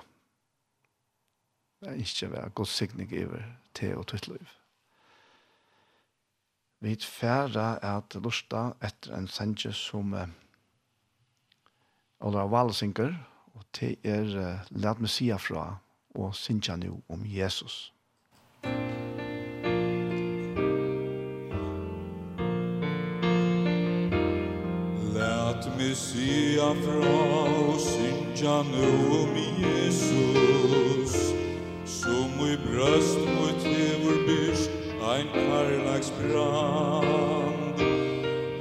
det er ikke være god signing over til og til liv. Vi færre er at lusta etter en sendje som uh, Ola Valsinger, og til er eh, Lært Messia fra, og synger nu om Jesus. Musikk Ikke sia fra og synja nu om Jesus. Som i brøst mot hevor byrst ein karlags brand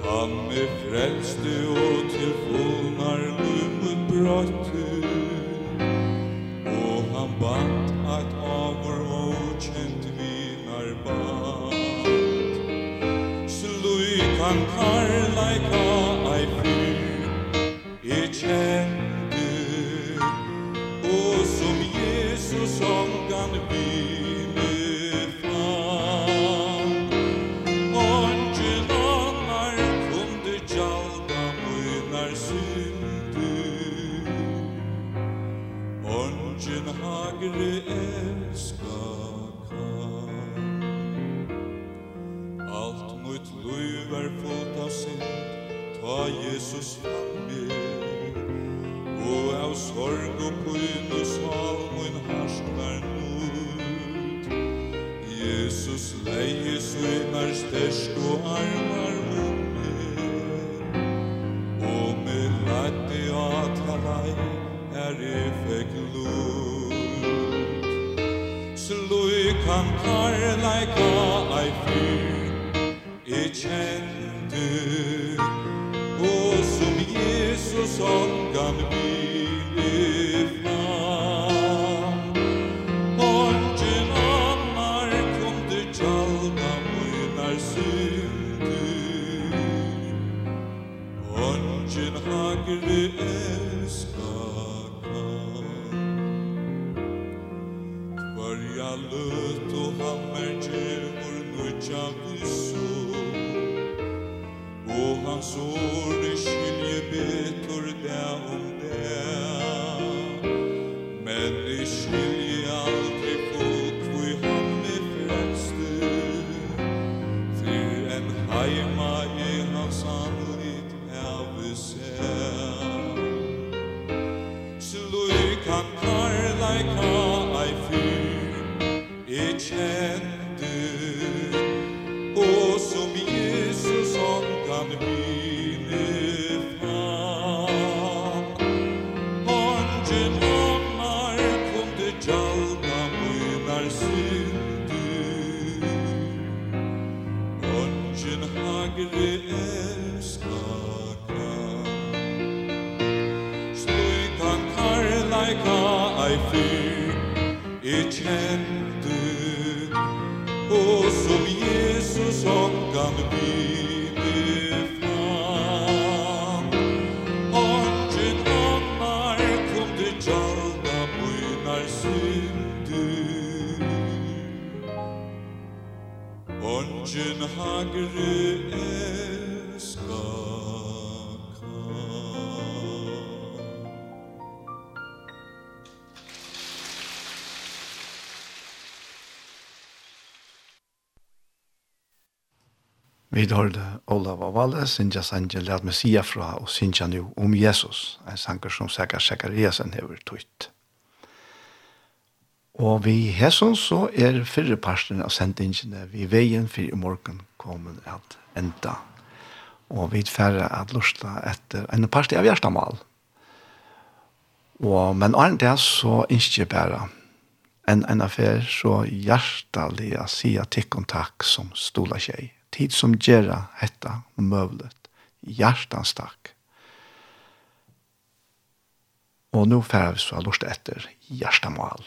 Han med frelste og til fullnar lummet brøtte karlaikar Vi hørte Olav og Valle, Sinja Sanje, Lært Messia fra, og Sinja nu om Jesus, en sanger som sikkert Sekariasen hever tøyt. Og vi hesson så er fyrre parten av sendingene vi veien for i morgen kommer at enda. Og vi færre at lusta etter en parti av hjertemål. Og, men annet det så ikke bare en en affær så hjertelig å si at tikk og takk som stola tjej tid som gjerra hetta møvlet. Hjertans takk. Og nå færre vi så lort etter hjertamal.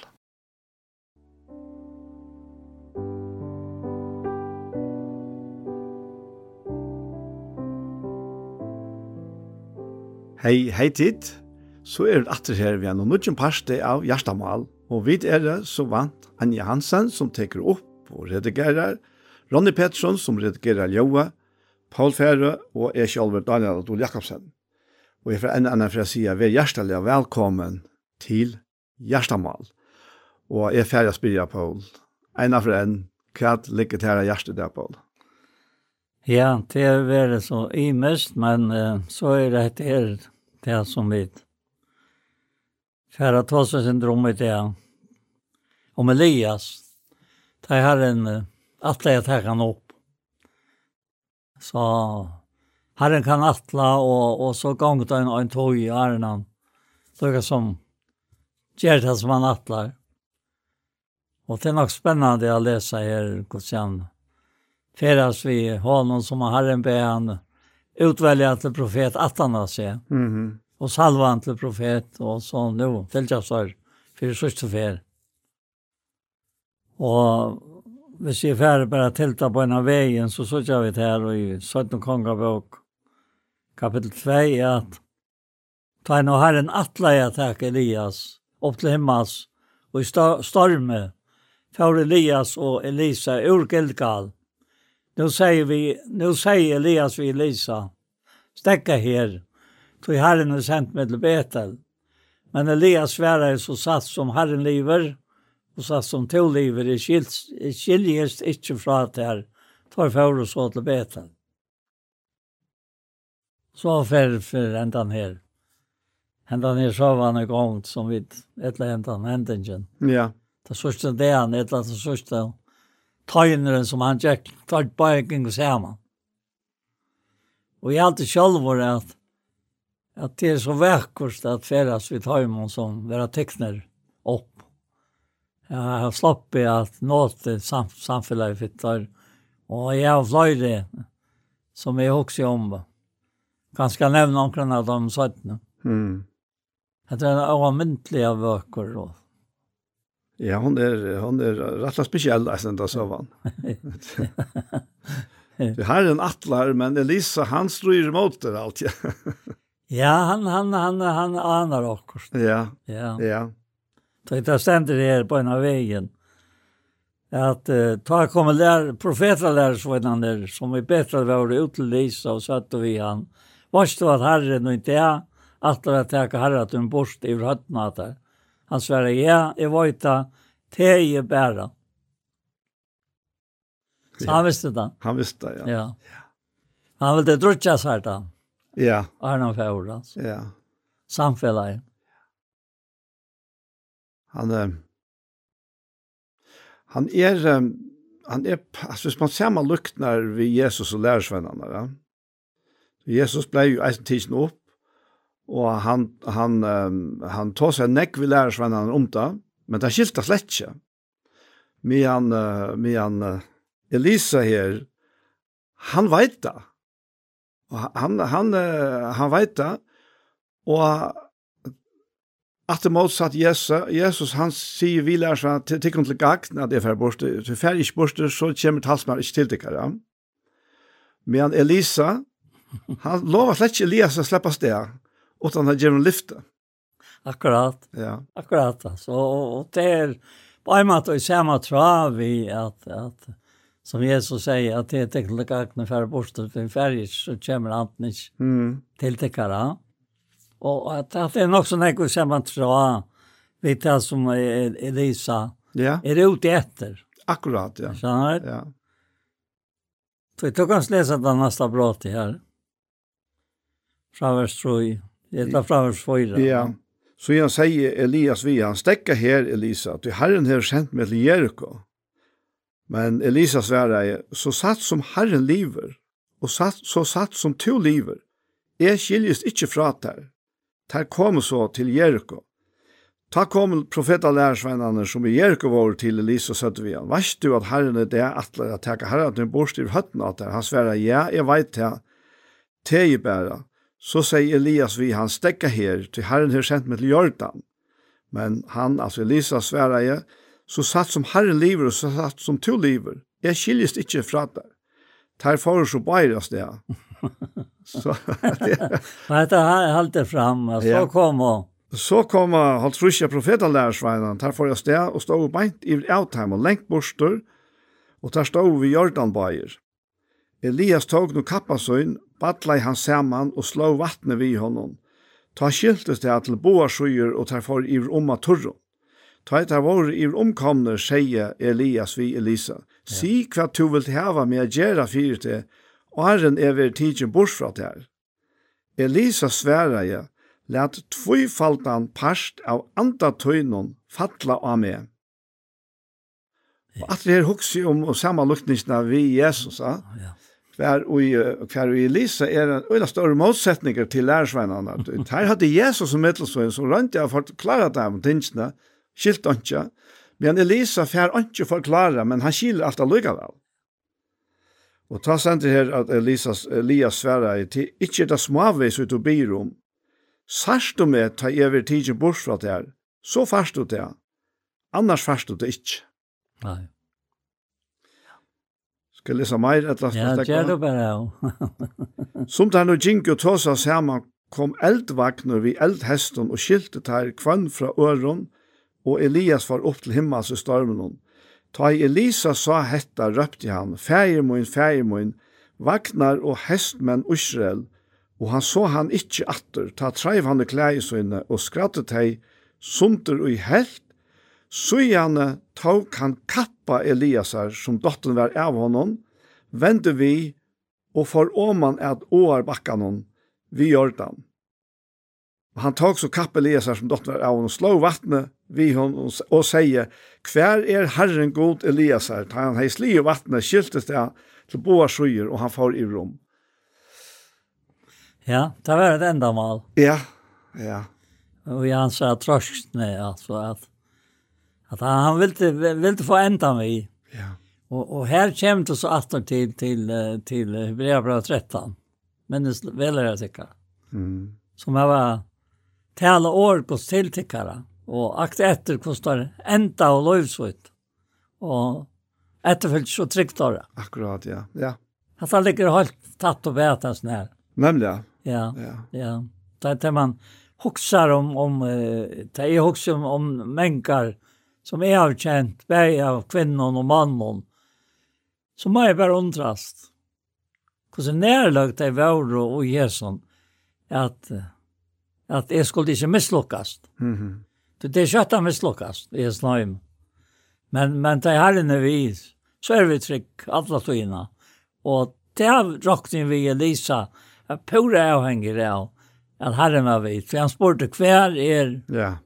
Hei, hei tid. Så er det atter her vi er noen nødgjent parste av Gjerstamal. Og vi er det så vant Anja Hansen som teker opp og redigerer Ronny Pettersson, som redigerer Ljóa, Paul Færø og jeg selv, Daniel Adol Jakobsen. Og jeg får en annen for å si at vi er hjertelig velkommen til Hjertamal. Og jeg er ferdig å spyrer, Paul. En av en, hva ligger til hjertet der, Paul? Ja, det er veldig så imest, men uh, så er det et er det som vi færre tåse i det. Om Elias, det har en uh, atle jeg tar han opp. Så herren kan atla, og, og så ganget han en tog i ærenan. Det er som gjør det som han atlar. Og det er nok spennende å lese her, hvordan ferdes vi honom som herren be han utvelja till profet Atana seg. Mm -hmm. Og han till profet, og så nu. til jeg sør, for sørste fer. Og hvis jeg er ferdig bare tilta på en av vägen så så vi det her i 17 kongabok, kapitel 2, att ta en och herren atla jag tack Elias, upp till himmels, och i storme, för Elias och Elisa ur Gilgal. Nu säger vi, nu säger Elias vi Elisa, stäcka her, tog herren är sent med Betel. Men Elias svärar så satt som herren lever, og så som to livet er skiljes ikke fra at her tar for og så til beten. Så fer for hendan her. Hendan her så var han gångt som vi ett hendan ändingen. Ja. Det sørste det han, et eller annet sørste tøyneren som han gikk, tar bare ikke og sammen. Og jeg alltid selv var at at det er så vekkert at feras vi Høymon som vera tekner Jeg har slappet at nåte sam samfunnet fittar. Og jeg har fløyre som jeg også om. Ganske nevne omkring av de søttene. Mm. Det er en avmyndelig av bøker. Og. Ja, hon er, hon er rett og spesiell, jeg synes det var han. Det har en atlar, men Elisa, han stryr mot det allt. ja, han, han, han, han anar också. Ja, ja. ja. Det stämde det här på en av vägen. Att uh, ta kommer lär, profetra lärsvänner som är bättre var ut till Lisa och satt vi han. Varst var herren och inte jag. Allt det att jag har att en borst i rötterna där. Han svarade, ja, jag var inte te i bära. Så han visste det. Han visste det, ja. ja. Han ville drutja sig här då. Ja. Fjord, Fäuras. Ja. Samfällar han han er han er altså hvis man ser man luknar vi Jesus og lærersvennene ja. Jesus ble jo eisen tidsen opp og han han um, han tog seg nekk vi lærersvennene om det men det skilta slett ikke med han med han Elisa her han veit det og han han han veit det og At det motsatt Jesus, Jesus han sier vi lærer seg til tikkun til gagn at det er fer bort, til fer ikke bort, så kommer talsmannen ikke til tikkere. Men Elisa, han lover slett ikke Elias å slippe sted, utan han gjør en lyfte. Akkurat, ja. akkurat. Så, og og det er på en måte i samme trav vi at, at som Jesus sier, at det er tikkun til gagn at jeg fer bort, til fer så kommer han ikke mm. til tikkere. Ja. Og at at det er nok sånn nekko som man tror, vet jeg som Elisa, ja. er ute etter. Akkurat, ja. Skjønner du? Ja. Så du kan lese den nästa brott her. Fra vers 3. Det er fra vers 4. Ja. Så jag sier Elias vi, han stäcker her, Elisa, att Herren har sänt meg til Jericho. Men Elisa svarar, så satt som Herren lever, og satt, så satt som to lever, jeg skiljes ikke fra der ter kom så til Jericho. Ta kom profeta lærersvennene som i Jericho var til Elisa Sødvian. Vast du at herren er det atler at teka herren til borst i høtten at der? Han sverre, ja, jeg veit det. Teg bæra. Så sier Elias vi, han stekka her, til herren har sendt meg til Jordan. Men han, altså Elisa, sverre jeg, så satt som herren lever og så satt som to lever. Jeg skiljist ikke fra der. Ter for så bæra det. så det Men det har hållt det fram och så kommer Så kom han trusja profeten lærersveinen, der får jeg sted og stod beint i avtheim og lengt borster, og der stod vi Jordanbøyer. Elias tog nu kappasøyn, badla i hans saman og slå vattnet vi honom. Ta skiltes det til boarsøyer og tar for iver i omma turro. Ta et av våre i omkomne, sier Elias vi Elisa. Si hva du vil hava med å gjøre fyrir til, åren er vi tidsen bors fra det her. Elisa sværa jeg, let tvifaldan parst av andatøynon fatla av meg. Og at det her hukse om og samanlukningsna vi Jesus, ja. ja. Hver og, hver og Elisa er en øyla større motsetninger til lærersveinene. Her hadde Jesus som mittelsøyen som rønte av forklare dem tingsene, skilt ikke, men Elisa fær ikke forklare, men han skiler alt allikevel. Ja. Og ta sender her at Elisas, Elias sværa i til, ikkje det smavis ut og byr om. Sarst du med ta ever tidsen bort fra det her, så fast du det. Annars fast du det ikkje. Nei. Skal jeg lese meir et last? Ja, gjør du bare ja. Som det er noe gink og kom eldvagner vi eldhesten og skilte ter kvann fra øron, og Elias var opp til himmels i stormen hon. Ta i Elisa sa hetta røpte han, «Fæger min, fæger min, vagnar og hestmenn Israel, og han så han ikkje atter, ta treiv han i klæisøyne og skrattet hei, sunter og i helt, Sujane tok han kappa Eliasar, som dottern var av honom, vende vi og for åman at åar bakkan vi gjorde han. Han tok så kappa Eliasar som dottern var av honom, slå vattnet vi hon og sier, hver er Herren god Eliasar ta Han hei sli i vattnet, skiltes det til boa skyer, og han far i rom. Ja, det var et endamal. Ja, ja. Og han sa trøskene, altså, at, at han ville, ville få enda meg. Ja. Og, og her kommer det så atter til, til, til Hebrea 13. Men det veler jeg sikkert. Mm. Som jeg var tale år på tiltikkere og akt etter kostar enda og løyvsvitt. Og etterfølt så trygt av det. Akkurat, ja. ja. At han ligger helt tatt og bete sånn her. Nemlig, ja. Ja, ja. Det er det man hoksar om, om det er hoksar om, om mennesker som er avkjent, bare av kvinnen og mannen, så må jeg bare undrast. Hvordan nærlagt det var og Jesus, at, at jeg skulle ikke mislukkast. Mm -hmm. Det det skötta med slockas. Det är snöim. Men men det här är vi så är vi trygg, alla tojna. Och det har rakt in vi Elisa att pura och av, at herren var vi. För han spurte hver er. Ja.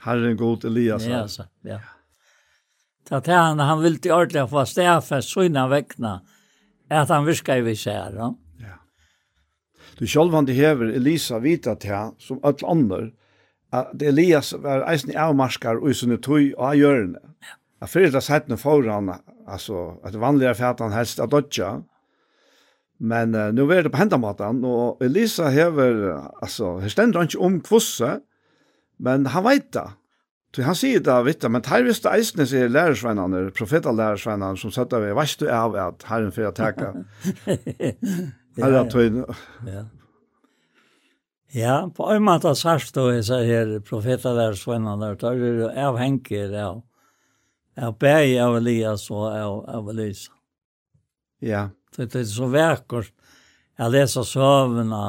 Herren god Elias. Ja, så, ja. Så det han, han ville till ordentligt få stäfest så innan väckna. Att han viskar i vissa här. Ja. Du själv han det hever Elisa vita till som alla andre, at Elias var eisen i avmarskar og sunne tøy og av hjørne. At fyrir det settene foran, altså, at vanligere fætan helst av dodja, men uh, nu er det på hendamaten, og Elisa hever, altså, her stender han ikke om kvosse, men han veit det. Så han sier det, vet du, men her visste eisene sier lærersvennene, profetalærersvennene, som satt av, veist du av at herren fyrir å teka. Her tøyne. Ja. Ja, på en måte sørst og jeg sier her, profeter der svennene der, da er det avhenger av, av bæg av Elias og av, av Elisa. Ja. Det er så vekkert. Jeg leser søvnene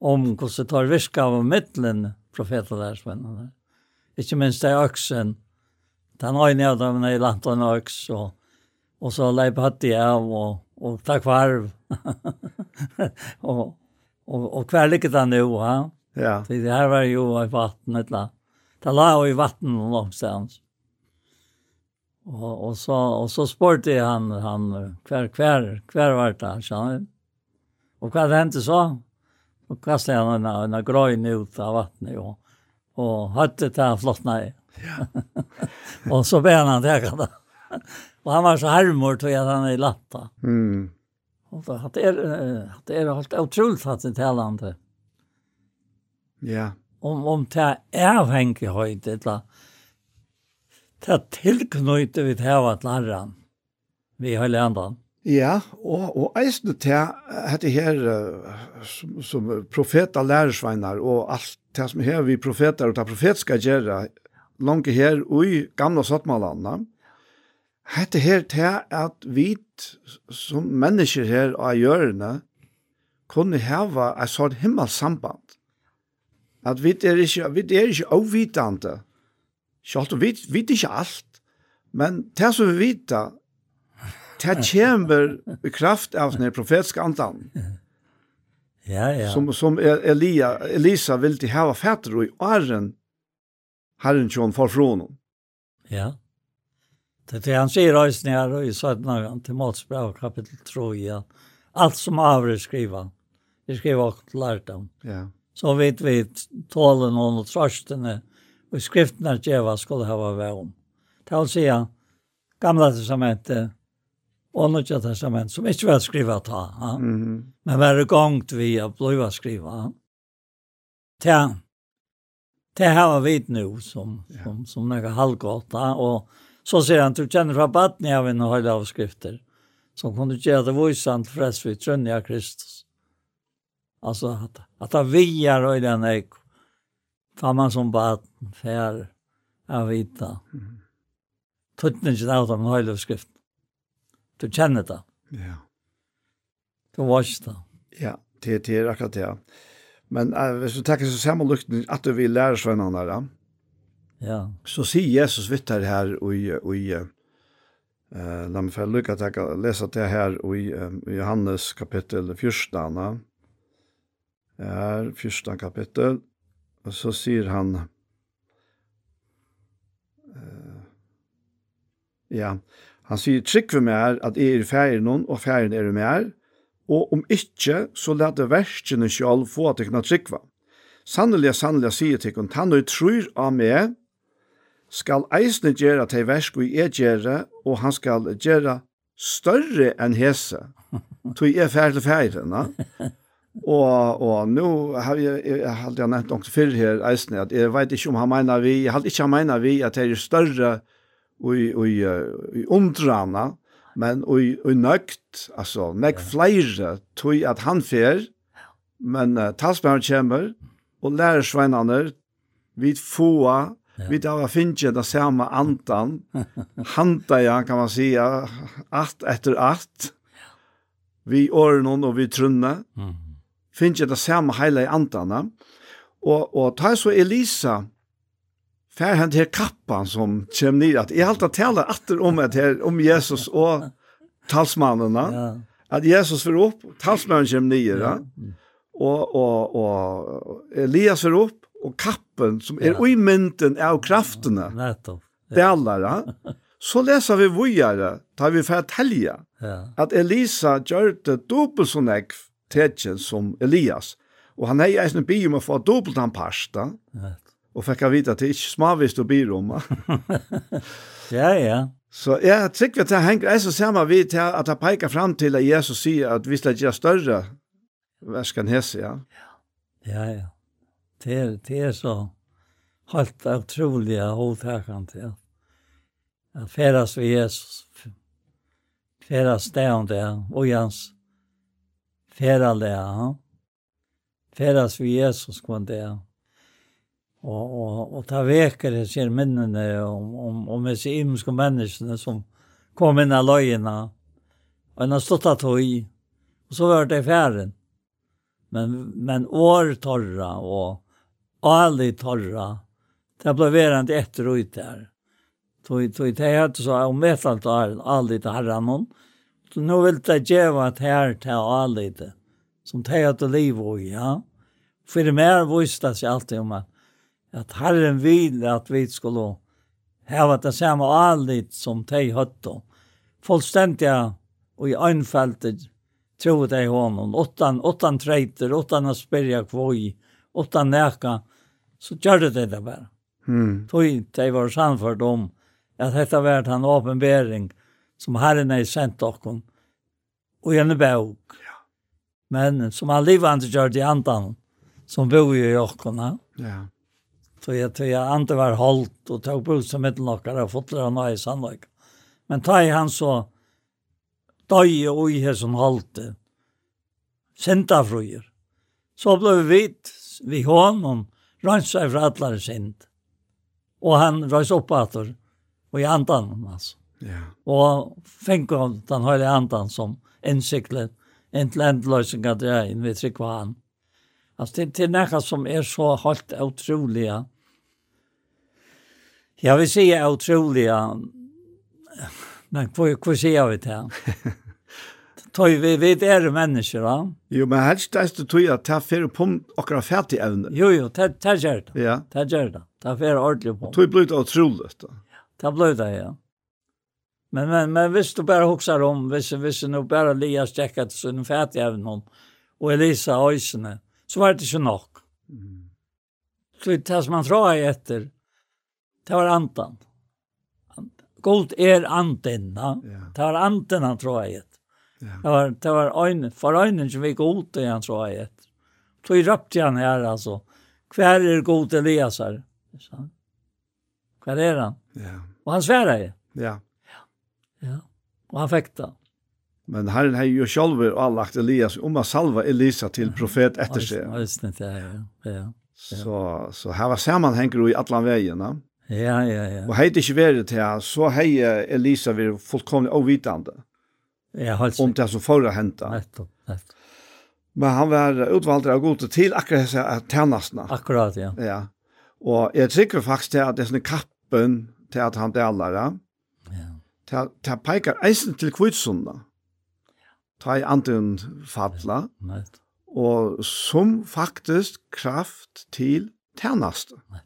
om hvordan det tar virke av midtelen, profeter der svennene. Ikke minst det er øksen. Den øyne av dem i landet og øks, og, og så leip hatt de av, og, og takk for arv. og, Og, og hver ligger det nu ja? Ja. Så det her var jo i vatten ett la. Det la i vatten någonstans. Og, og, så og så sportade han han hver, hver, kvar vart han så. Og hva hendte så? Och kastade han en en grön ut av vattnet og, och hade det flottna i. Ja. og så ber han det og han var så harmor tror jag han i latta. Mm. Og Och det hade är det er helt otroligt at det här landet. Ja. Om om det är hänke höjde eller det tillknöjde vi det här vart larran. Vi har ändan. Ja, og, og eisne til dette her som, som profeter, lærersveinar og alt det som her vi profeter og det profet skal gjøre langt her og i gamle sattmalene, Hette her til at vi som mennesker her og gjørende kunne hava et sånt himmelsamband. At vi er ikke, vi er ikke avvitende. Sjalt, vi vet ikke alt, men det som vi vet, det kommer i kraft av den profetiske andan. Ja, ja. Som, som Elia, Elisa vil til hava fætter og i åren herren kjøn for Ja. Det är han säger i snär i södna till Målsbrev kapitel 3. Allt som avre skriva. Vi skriver också lärt dem. Ja. Så vet vi tålen och trösten och skrifterna geva skulle ha varit om. Det vill säga gamla testamentet och nya testamentet som inte var skriva ta. Ja? Mm. Men var gångt vi att bliva skriva. Ja. Det här var vi nu som, som, som några halvgåta och Så sier han, du känner från batten av en höjda avskrifter som kunne gjøre det vojsan frest vi vid av Kristus. Altså, at, at det viar och i den här tar man som baden, fer av vita. Mm. Tuttningen av den höjda avskriften. Du kjenner det. Ja. Du vars det. Ja, det det er akkurat det. Men uh, hvis du tenker så samme lukten, at du vil lære svennerne der, Ja. Så sier Jesus vittar her og i, og i eh la meg få lukka til å lese det her i, i Johannes kapittel 14. Her, 14 kapittel, og så sier han eh, ja, han sier trykk for meg at jeg er ferdig noen, og ferdig er mer, og om ikke, så lær det verskjene selv få at jeg kan trygg for. Sannelig, sannelig, sier til henne, han og jeg tror av meg, skal eisne gjøre til versk vi er gjøre, og han skal gjøre større enn hese. Tog er ferdig ferdig, na? Og, og nå har jeg, jeg har aldri nevnt noe før her, eisne, at jeg vet ikke om han mener vi, jeg har ikke han mener vi at det er større i, i, i undrana, men i, i nøkt, altså, nek flere, tog at han fer, men uh, talsmennene kommer, og lærersvennene, vi får Vi där var finche det samma antan. Handa ja kan man säga att efter att vi åren och vi trunna. Mm. Finche det samma hela i antarna. Och och ta så Elisa Fär han till kappan som kom ni att i allt att tala åter om att här om Jesus och talsmannen. Ja. Att Jesus för upp talsmannen kom ni Ja. Och och och Elias för upp og kappen som er ja. i mynden av kraftene. Ja, nettopp. Ja. Delar, så leser vi vujare, tar vi fortelje, ja. at Elisa gjør det dobbelt så nekv tetsjen som Elias. Og han er i eisen by om å få dobbelt han parsta. Ja. Og fikk jeg vite at det er ikke smavist å byromma. ja, ja. Så jeg tykker at det henger eisen sammen vidt at jeg peker frem til at Jesus sier at vi skal gjøre større verskan hese, ja. Ja, ja, ja det er, det er så helt utrolig hovedtakende Ja. at færes vi Jesus, færes där. Och og hans fære Ja. færes vi Jesus kvar där. og, og, og ta veker i ser minnene om, om, om disse imenske menneskene som kom inn av løgene. og en har stått av tog, og så var det færen. Men, men år torra og ali torra. Det ble verand etter og ut der. Tog, tog, det er så om et alt ali til herren Så nå vil det gjøre at her til ali det. Som det er til liv og ja. For det mer visste seg alltid om at, at herren vil at vi skulle hava det samme ali som det er høtt. Fullstendig og i øynfeltet trodde jeg honom. Åttan, åttan treiter, åttan å asperja kvoj, åttan neka, så gjør det det bare. Mm. Tog de var samført om at dette var en åpenbering som Herren er sendt dere og gjerne bøk. Ja. Men som han livande gjør det i andan som bor i dere. Ja. Så jeg tror jeg andre var holdt og tog bruk som mitt nokker og fått det noe i sannløk. Men ta i han så døy og i her som holdt det. Senta fruer. Så ble vi vidt, vi hånden, rönsa fra allar synd. Og han röjs upp åter och i andan alltså. Ja. Och fänk om den höjliga andan som insiklet en til endløsning av det inn vi trykker han. Altså, det, det er noe som er så helt utrolig. Jeg vil si utrolig, men hva, hva sier vi til han? Tøy vi vet er mennesker, va? Jo, men helst det er tøy at det fer på akkurat ferdig evne. Jo, jo, det det gjør det. Ja. Det gjør det. Det fer ordentlig på. Tøy blir det utrolig da. Det blir det, ja. Men men men hvis du bare huxar om, hvis, hvis du bare Lia checka til sin ferdig evne og Elisa Øysene, så var det ikke nok. Mm. Så det som man tror jeg etter, det var antan. Gold er antenna. Ja. Det var antenna, tror jeg. etter. Det var det var en för som vi god det han sa ett. Så i rapte han här alltså. Kvar är god Elias här. Så. Kvar är han? Ja. Och han svärade. Ja. Ja. Och han fick det. Men Herren har ju själv avlagt Elias om att salva Elisa till profet efter sig. Ja, just det, ja, ja. ja. Så, så här var sammanhänger i alla vägarna. Ja, ja, ja. Och hade det inte varit det här så hade Elisa varit fullkomlig ovitande. Ja, halt. Om det som förra hända. Nettopp, nettopp. Men han var utvald av god till akkurat disse att. Akkurat, ja. Ja. Och jag tycker faktiskt att det är sån kappen till att han delar. Ja. Ta ta pekar eisen till kvitsunda. Ta i anden fadla. Nett. Och som faktiskt kraft till tjänster. Nett.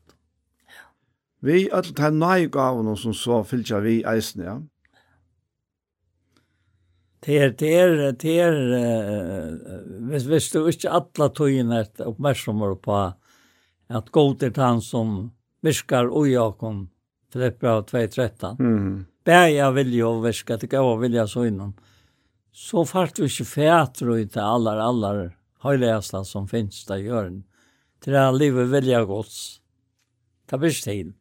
Vi öll ta nøy gavene som så fylgja vi eisen, ja. Det er, det er, det er, hvis, hvis du ikke alle togene er oppmerksomme på at god er han som virkar ui akon, Filippa av 2.13. Mm. Bæja vilja og virka, det gav vilja så innom. Så fart vi ikke fæter i det aller, aller høylegaste som finnes det gjøren. Til at livet vilja gods. Det blir stil.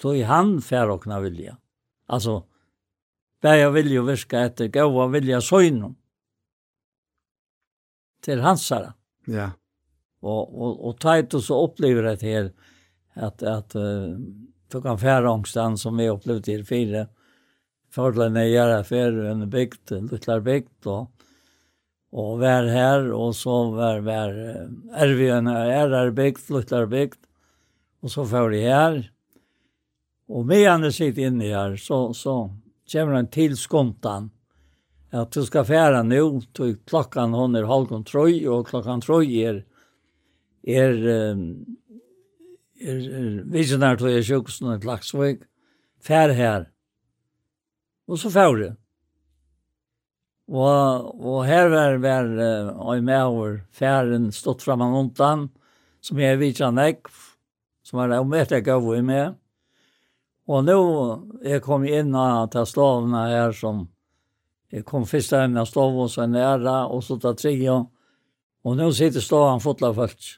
Så i han fær okna vilja. Altså, Bæja vilja virka etter gaua vilja søgnum. Til hansara. Ja. Og, og, og tajt og så opplever det her at, at uh, du kan fære ångstan som vi opplevde til fire. Fordelen er gjøre fære en bygd, en luttlar bygd og og vær her, og så vær, vær, er vi en er, er bygd, luttlar bygd, og så får de her. Og med han sitt inne her, så, så kommer han til skontan. At du skal fære nå, til klokkan hun er halvgån trøy, og klokkan trøy er, er, um, er, er visionar til er sjukhusen i klaksvøk, fær her. Og så fær det. Og, og her var, var uh, og med over færen stått fram framan undan, som jeg vidtja nekv, som var om etter gav vi med. Og nå jeg kom inn til stovene her som jeg kom først inn av stav og så nære, og så til tredje. Og nå sitter staven fotla først.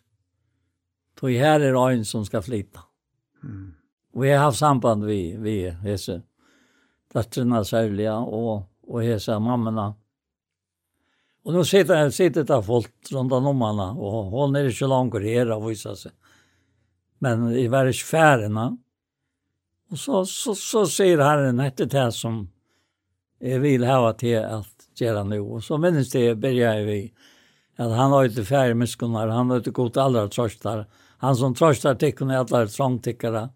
Så her er øyn som skal flytta. Mm. Og jeg har haft samband vi, vi hese datterne særlige og, og hese mammene. Og nå sitter, sitter det folk rundt om henne, og hun er ikke langt her å vise seg. Men jeg var ikke færre, Og så, så, så sier Herren etter det som jeg vil ha til at gjøre nå. Og så minnes det jeg begynner vi at han har ikke færre miskunnar, han har ikke gått allra trøster. Han som trøster til kunne alle trangtikkere.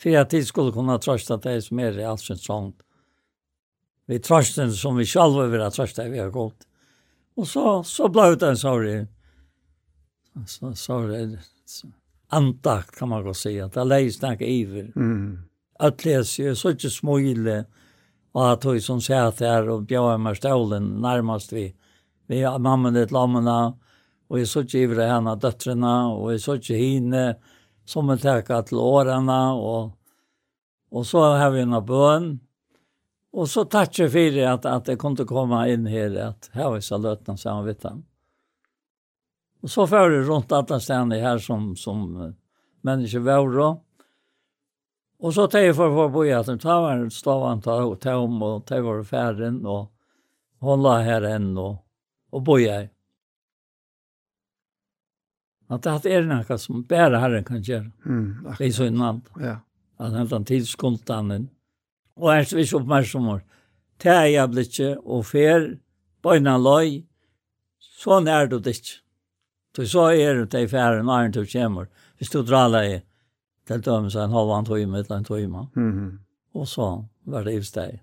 For at de skulle kunne trøste det som er i alt sin trangt. Vi trøster som vi selv vil ha trøsta vi har gått. Og så, så ble det en sorry. Så, sorry. Antakt kan man gå si. At det leis snakke iver. Mm att läsa ju så inte smöjle och att hon som säger att det är och bjöd mig stålen närmast vi vi har mamman det lammorna och jag så inte ivra henne döttrarna och jag så inte hinne som en täcka till årarna och och så har vi en bön och så tackar för det att att det kunde komma in här att här var så lötna så han vet han. Och så får det runt alla ställen här som som människor var då. Og så tar jeg for for bo i at ta var stavan ta og ta om og ta var färden og hon la her enn og og bo jeg. At det er noe som bare herren kan gjøre. Mm, det er så innan. Ja. At han tar tidsskontanen. Og er så viss oppmerksommer. Det er jeg blitt ikke, og fer, bøyna løy, sånn er du det ikke. Så så er det i ferden, når du kommer, hvis du drar deg til dømes en halv en time eller en time. Mm -hmm. Og så var det ivsteg.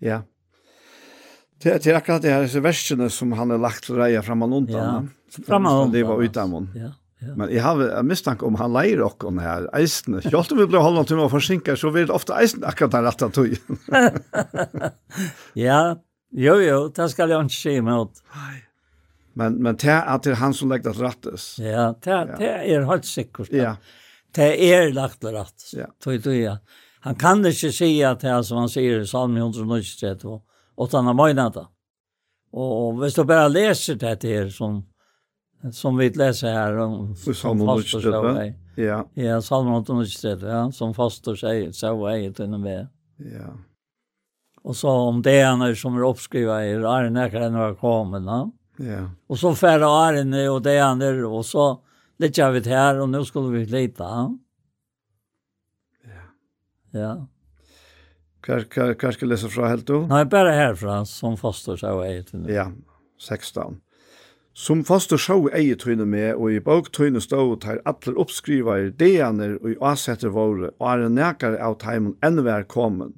Ja. Det er, det er akkurat det her disse versene som han har lagt reia fram og undan. Ja, fram og undan. Det var utan Ja. Ja. Men jeg har en mistanke om han leier okken her, eisene. Kjolt om vi blir holdt til å forsinke, så vil det ofte eisene akkurat den rette tog. ja, jo jo, det skal jeg ikke si imot. Nei. Men men det at det han som lagt att rättas. Ja, det det er helt sikkert. Ja. Det er lagt att rättas. Ja. Tog du ja. Han kan ikke si at det som han sier i psalm 193 og han har møgnet det. Og och visst du bare leser det här som som vi leser her, om I psalm 193. Ja. Ja, psalm 193, ja, som fastor seg, så är det den med. Ja. Og så om det han er som er uppskrivet i Arne när han har kommit, va? Ja. Och så färra åren och det andra och så lite jag det här och nu skulle vi leta. Ja. Ja. Kvar kvar ska läsa från helt då? Nej, bara härifrån som foster så är det. Ja, 16. Som foster så är det nu med och i bok tunne stå och tar alla uppskriva i deaner och i avsätter våre och är näkar av timon än vär kommen.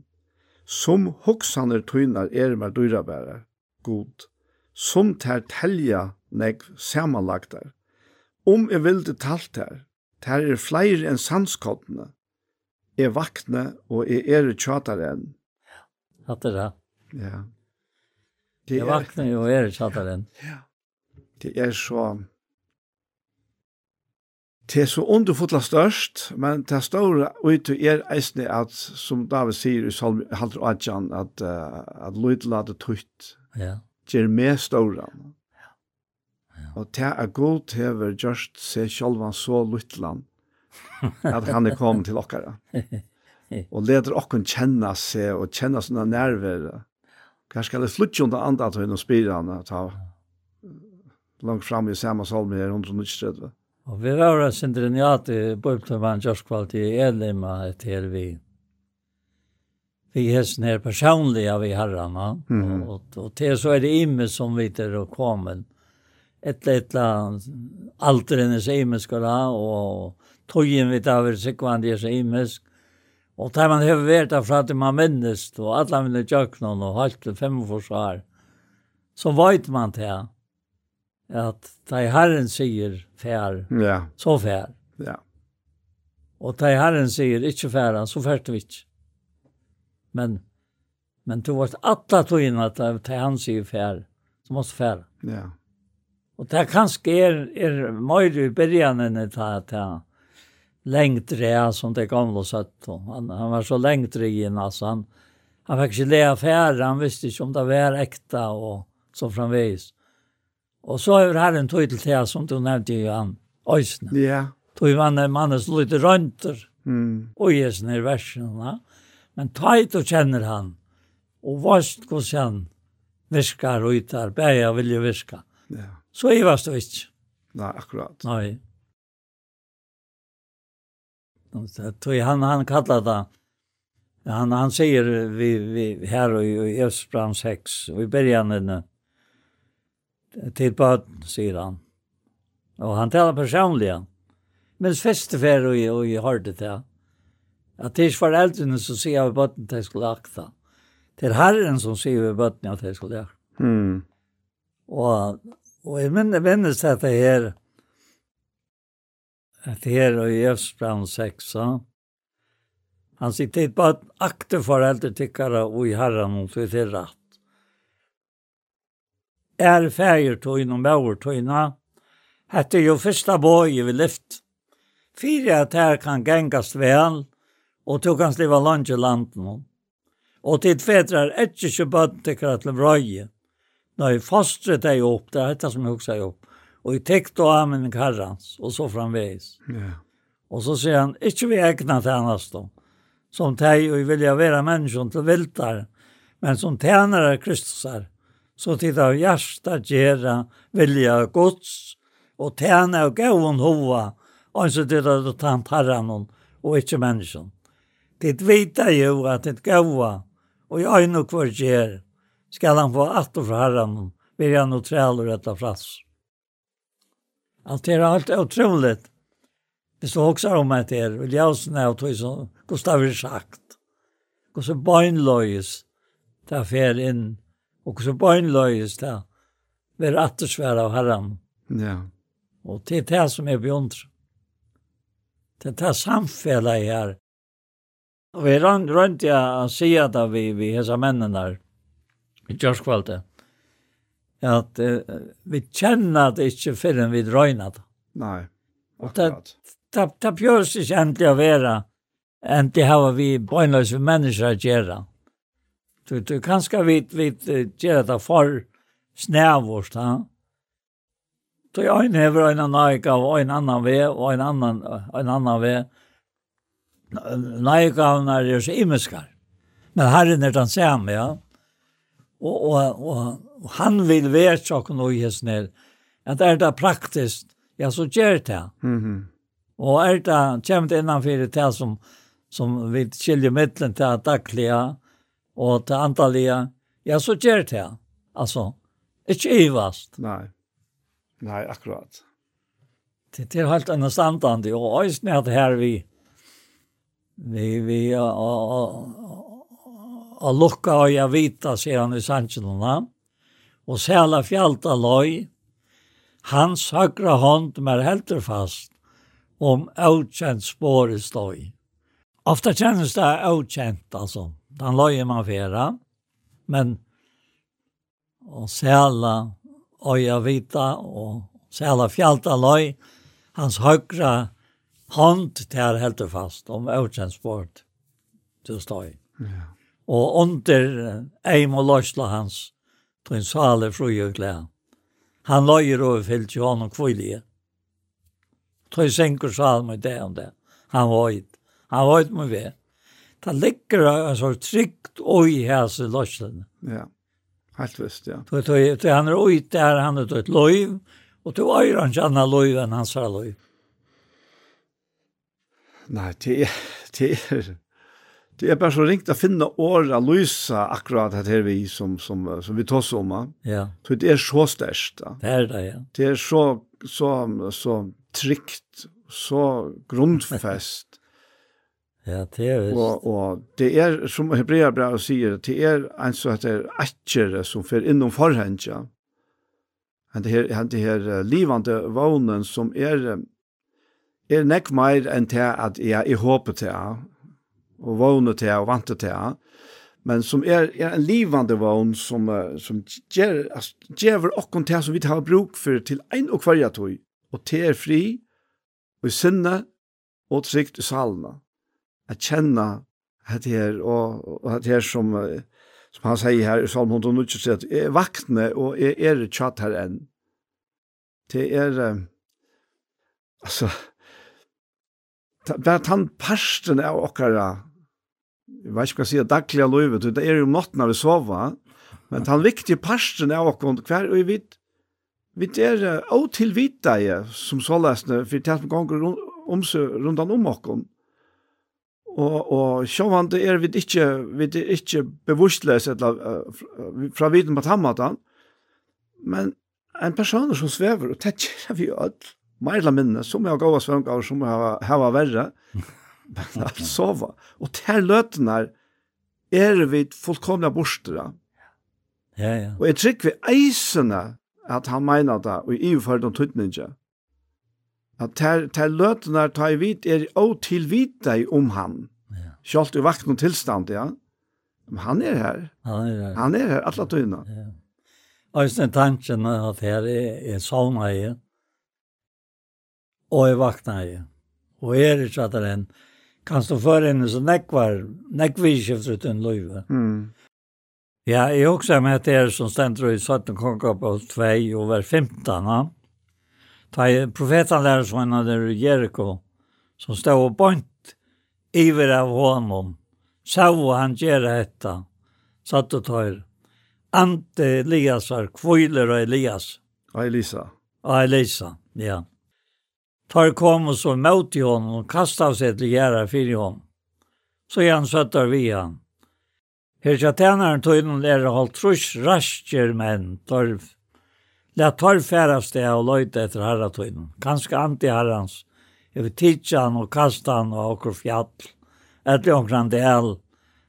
Som huxaner tunnar är med dyrabärar. God som ter telja negv samanlagtar. Om jeg vilde talt her, ter er fleire enn sanskottene. Jeg vakne og jeg er tjatar enn. Hatt det da. Ja. Det er, jeg vakne og er tjatar enn. Ja. Det er så... Det er så underfotla størst, men det store ut er eisne at, som David sier i Salmi 118, at, uh, at lydla det tøyt. Ja ger mer stora. Og det er god hever just se sjálvan så luttland at han er kommet til okkara. Og leder okken kjenna seg og kjenna sånne nerver. Hva skal det flytte under andre til henne og spyrir spirene ta langt fram i samme salm her 193. Og vi var sindriniat i Bøybtøvann Gjørskvalt i Elima etter vi vi hästen är personliga vi herrarna mm. och, och, och så är det imme som vi där och kommer ett ett allt den är imme ska ha och tojen vi där vill se kvand så imme och tar man över vart av att man minnes då alla mina jöknon och halt fem försvar så vet man det att det herren säger fär ja. så fär ja. och det herren säger inte färran så färst vi inte Men men du var alla tog att det han sig fär som måste fär. Ja. Och det kanske är är mer i början än det här att längt som det gamla sett han han var så längt det igen alltså han han fick ju lära fär han visste inte om det var äkta och så framvis. Och så har han en tog till som du nämnde ju han Ösnen. Ja. Tog man en mannes lite rönter. Mm. Och ges ner. Men tajt og kjenner han, og vast hos han viskar og ytar, bæja vilje viska. Ja. Så i vast og ikke. Nei, akkurat. Nei. Tog han han kallar det. Han han säger vi vi här och i Östbrand 6 och i början inne till bad säger han. Och han talar personligen. Men festefär och och i hardet där. At det er foreldrene som sier av bøtten til jeg skulle akta. Det er herren som sier av bøtten at jeg skulle akta. Mm. Og, og jeg minner minnes det her, at her og i Østbrand 6, han sier til at akte foreldre tykkere og i herren og til det rett. Er færger tøyne og møver tøyne, hette jo første bøye vi lyft. Fyre at her kan gengast vel, og du kan sliva lunge landen. Og tid fetrar etkje ikke bøtten til til vrøye. Når jeg fostre deg opp, det er dette som jeg hoksa opp. Og jeg tekt og amen karrans, og så framveis. Ja. Og så sier han, ikkje vi egna tjernast då, som teg og vilja vera menneskjon til viltar, men som tjernare Kristusar, så tid av hjärsta gjerra vilja gods, og tjerne og gavun hova, og så tid av tant herran og ikkje menneskjon. Det vita jo at det gaua, og jeg øyne kvar kjer, skal han få atter fra herren, vil han og træler etter plass. Alt det er alt utrolig. Hvis du også om et her, vil jeg også nå tog som Gustav har sagt. Hvordan bøgnløyes ta fer inn, og hvordan bøgnløyes ta være attersvær av herren. Ja. Og det er det som er beundret. Det er det samfellet her Og vi rönt, rönt jag att säga att vi, vi hese mennene der, I Görskvalde. at uh, vi kjenner det ikke før vi röjnat. Nej, akkurat. Det, det björs inte äntligen att vara. Äntligen har vi bönlösa mennesker å gjøre. Du, du kanske vi, vi gjør det for snävårst. Ha? Så jag en hever en annan och en annan ve og en annan, en annan ve. Leikavnar er så imeskar. Men herren er den samme, ja. Og, og, og og han vil være tjokken og ges ned. At er det praktisk, ja, så gjør det. Mm -hmm. Og er det kjemt innanfor det som, som vi skiljer mittlen til daglige og til antallige, ja, så gjør det. Altså, ikke ivast. Nei, nei, akkurat. Det det er helt understandande, og også nede her vi, Vi vi a a lukka og jeg vita, sier han i Sanchilona, og sæla fjalta loj, hans høgra hånd mer helter fast, om avkjent spår i støy. Ofta kjennes det avkjent, altså. Den løyer man fjera, men og sæla øya vita og sæla fjalta løy, hans høgra hånd der helt fast om Oceansport til støy. Ja. Og under eim og løsla hans til en sale fru og frujøkle. Han løyer over fyllt jo han og kvillige. Tøy senker sal med det om det. Han var Han var med det. Det ligger en altså trygt oi hese løslen. Ja. Helt visst, ja. Tøy, tøy, han er oi der, han er tøy et løyv, og tøy øyre han kjenner løyv enn hans er løyv. Nei, det er, det er, det er bare så ringt å finne år å løse akkurat det her vi som, som, som vi tar om. Ja. Så det er så størst. Da. Det er det, ja. Det er så, så, så trygt, så grundfest. ja, det er visst. Og, og det er, som Hebrea bra sier, det er en sånn at det er etkjere som fer innom forhengen. Ja. Han det her, han det her livande vånen som er er nek meir enn til at jeg, jeg håper til, og vågner til, og vanter til, men som er, er en livande vogn som, som gjer, gjever okkon til som vi tar bruk for til ein og kvarja tog, og til er fri, og i sinne, og trygt i salene. At kjenne at det her, og, og at det her som, som han sier her i salm 190, at er vaktne, og er, er tjatt her enn. Det er, altså, vært han parsten av okkara, jeg vet ikke hva jeg sier, daglige løyvet, det er jo måten vi sover, men han viktige parsten av okkara, hver og vi, vi er og til vidtlige, som så løsne, for det er som ganger om seg rundt om okkara, Og og sjón er vi ikki við ikki bevustløs ella fra viden på tammatan, Men en person som svever og det tetjer vi jo alt, mer eller mindre, som jeg har gått svømgaver, som jeg har hava verre, men alt sova. Og til løtene er vi fullkomna borster. Ja, ja. Og jeg trykker vi eisene at han mener det, og i iverført om tøtninga. At til, til løtene tar jeg vidt, er å tilvite om han. Ja. Kjalt i vakten og tilstand, ja. Men han er her. Han er her. Han er her, alle tøyene. Ja. Og jeg synes tanken at her er, er sauna igjen. Ja og jeg vakna i. Og jeg er ikke at det enn, kan stå for henne så nekvar, nekviskift uten løyve. Mm. Ja, jeg også med at det er som stender i 17 konger på 2 og hver 15. Ja. Ta profetan lærer som han hade Jericho som stod og bønt iver av honom. Såg han göra detta. Satt og tar. Ante Elias var kviler och Elias. Og Elisa. Og Elisa, ja tar kom och så mot i honom och kastar sig till gärna för honom. Så han söttar vi han. Her tja tænaren tog innan er holdt trus raskjer menn, torv. La torv færast det og løyte etter herratøyden. Kanskje anti-herrans. Jeg vil tidsa han og kasta han og okkur fjall. Etter omkran det hel.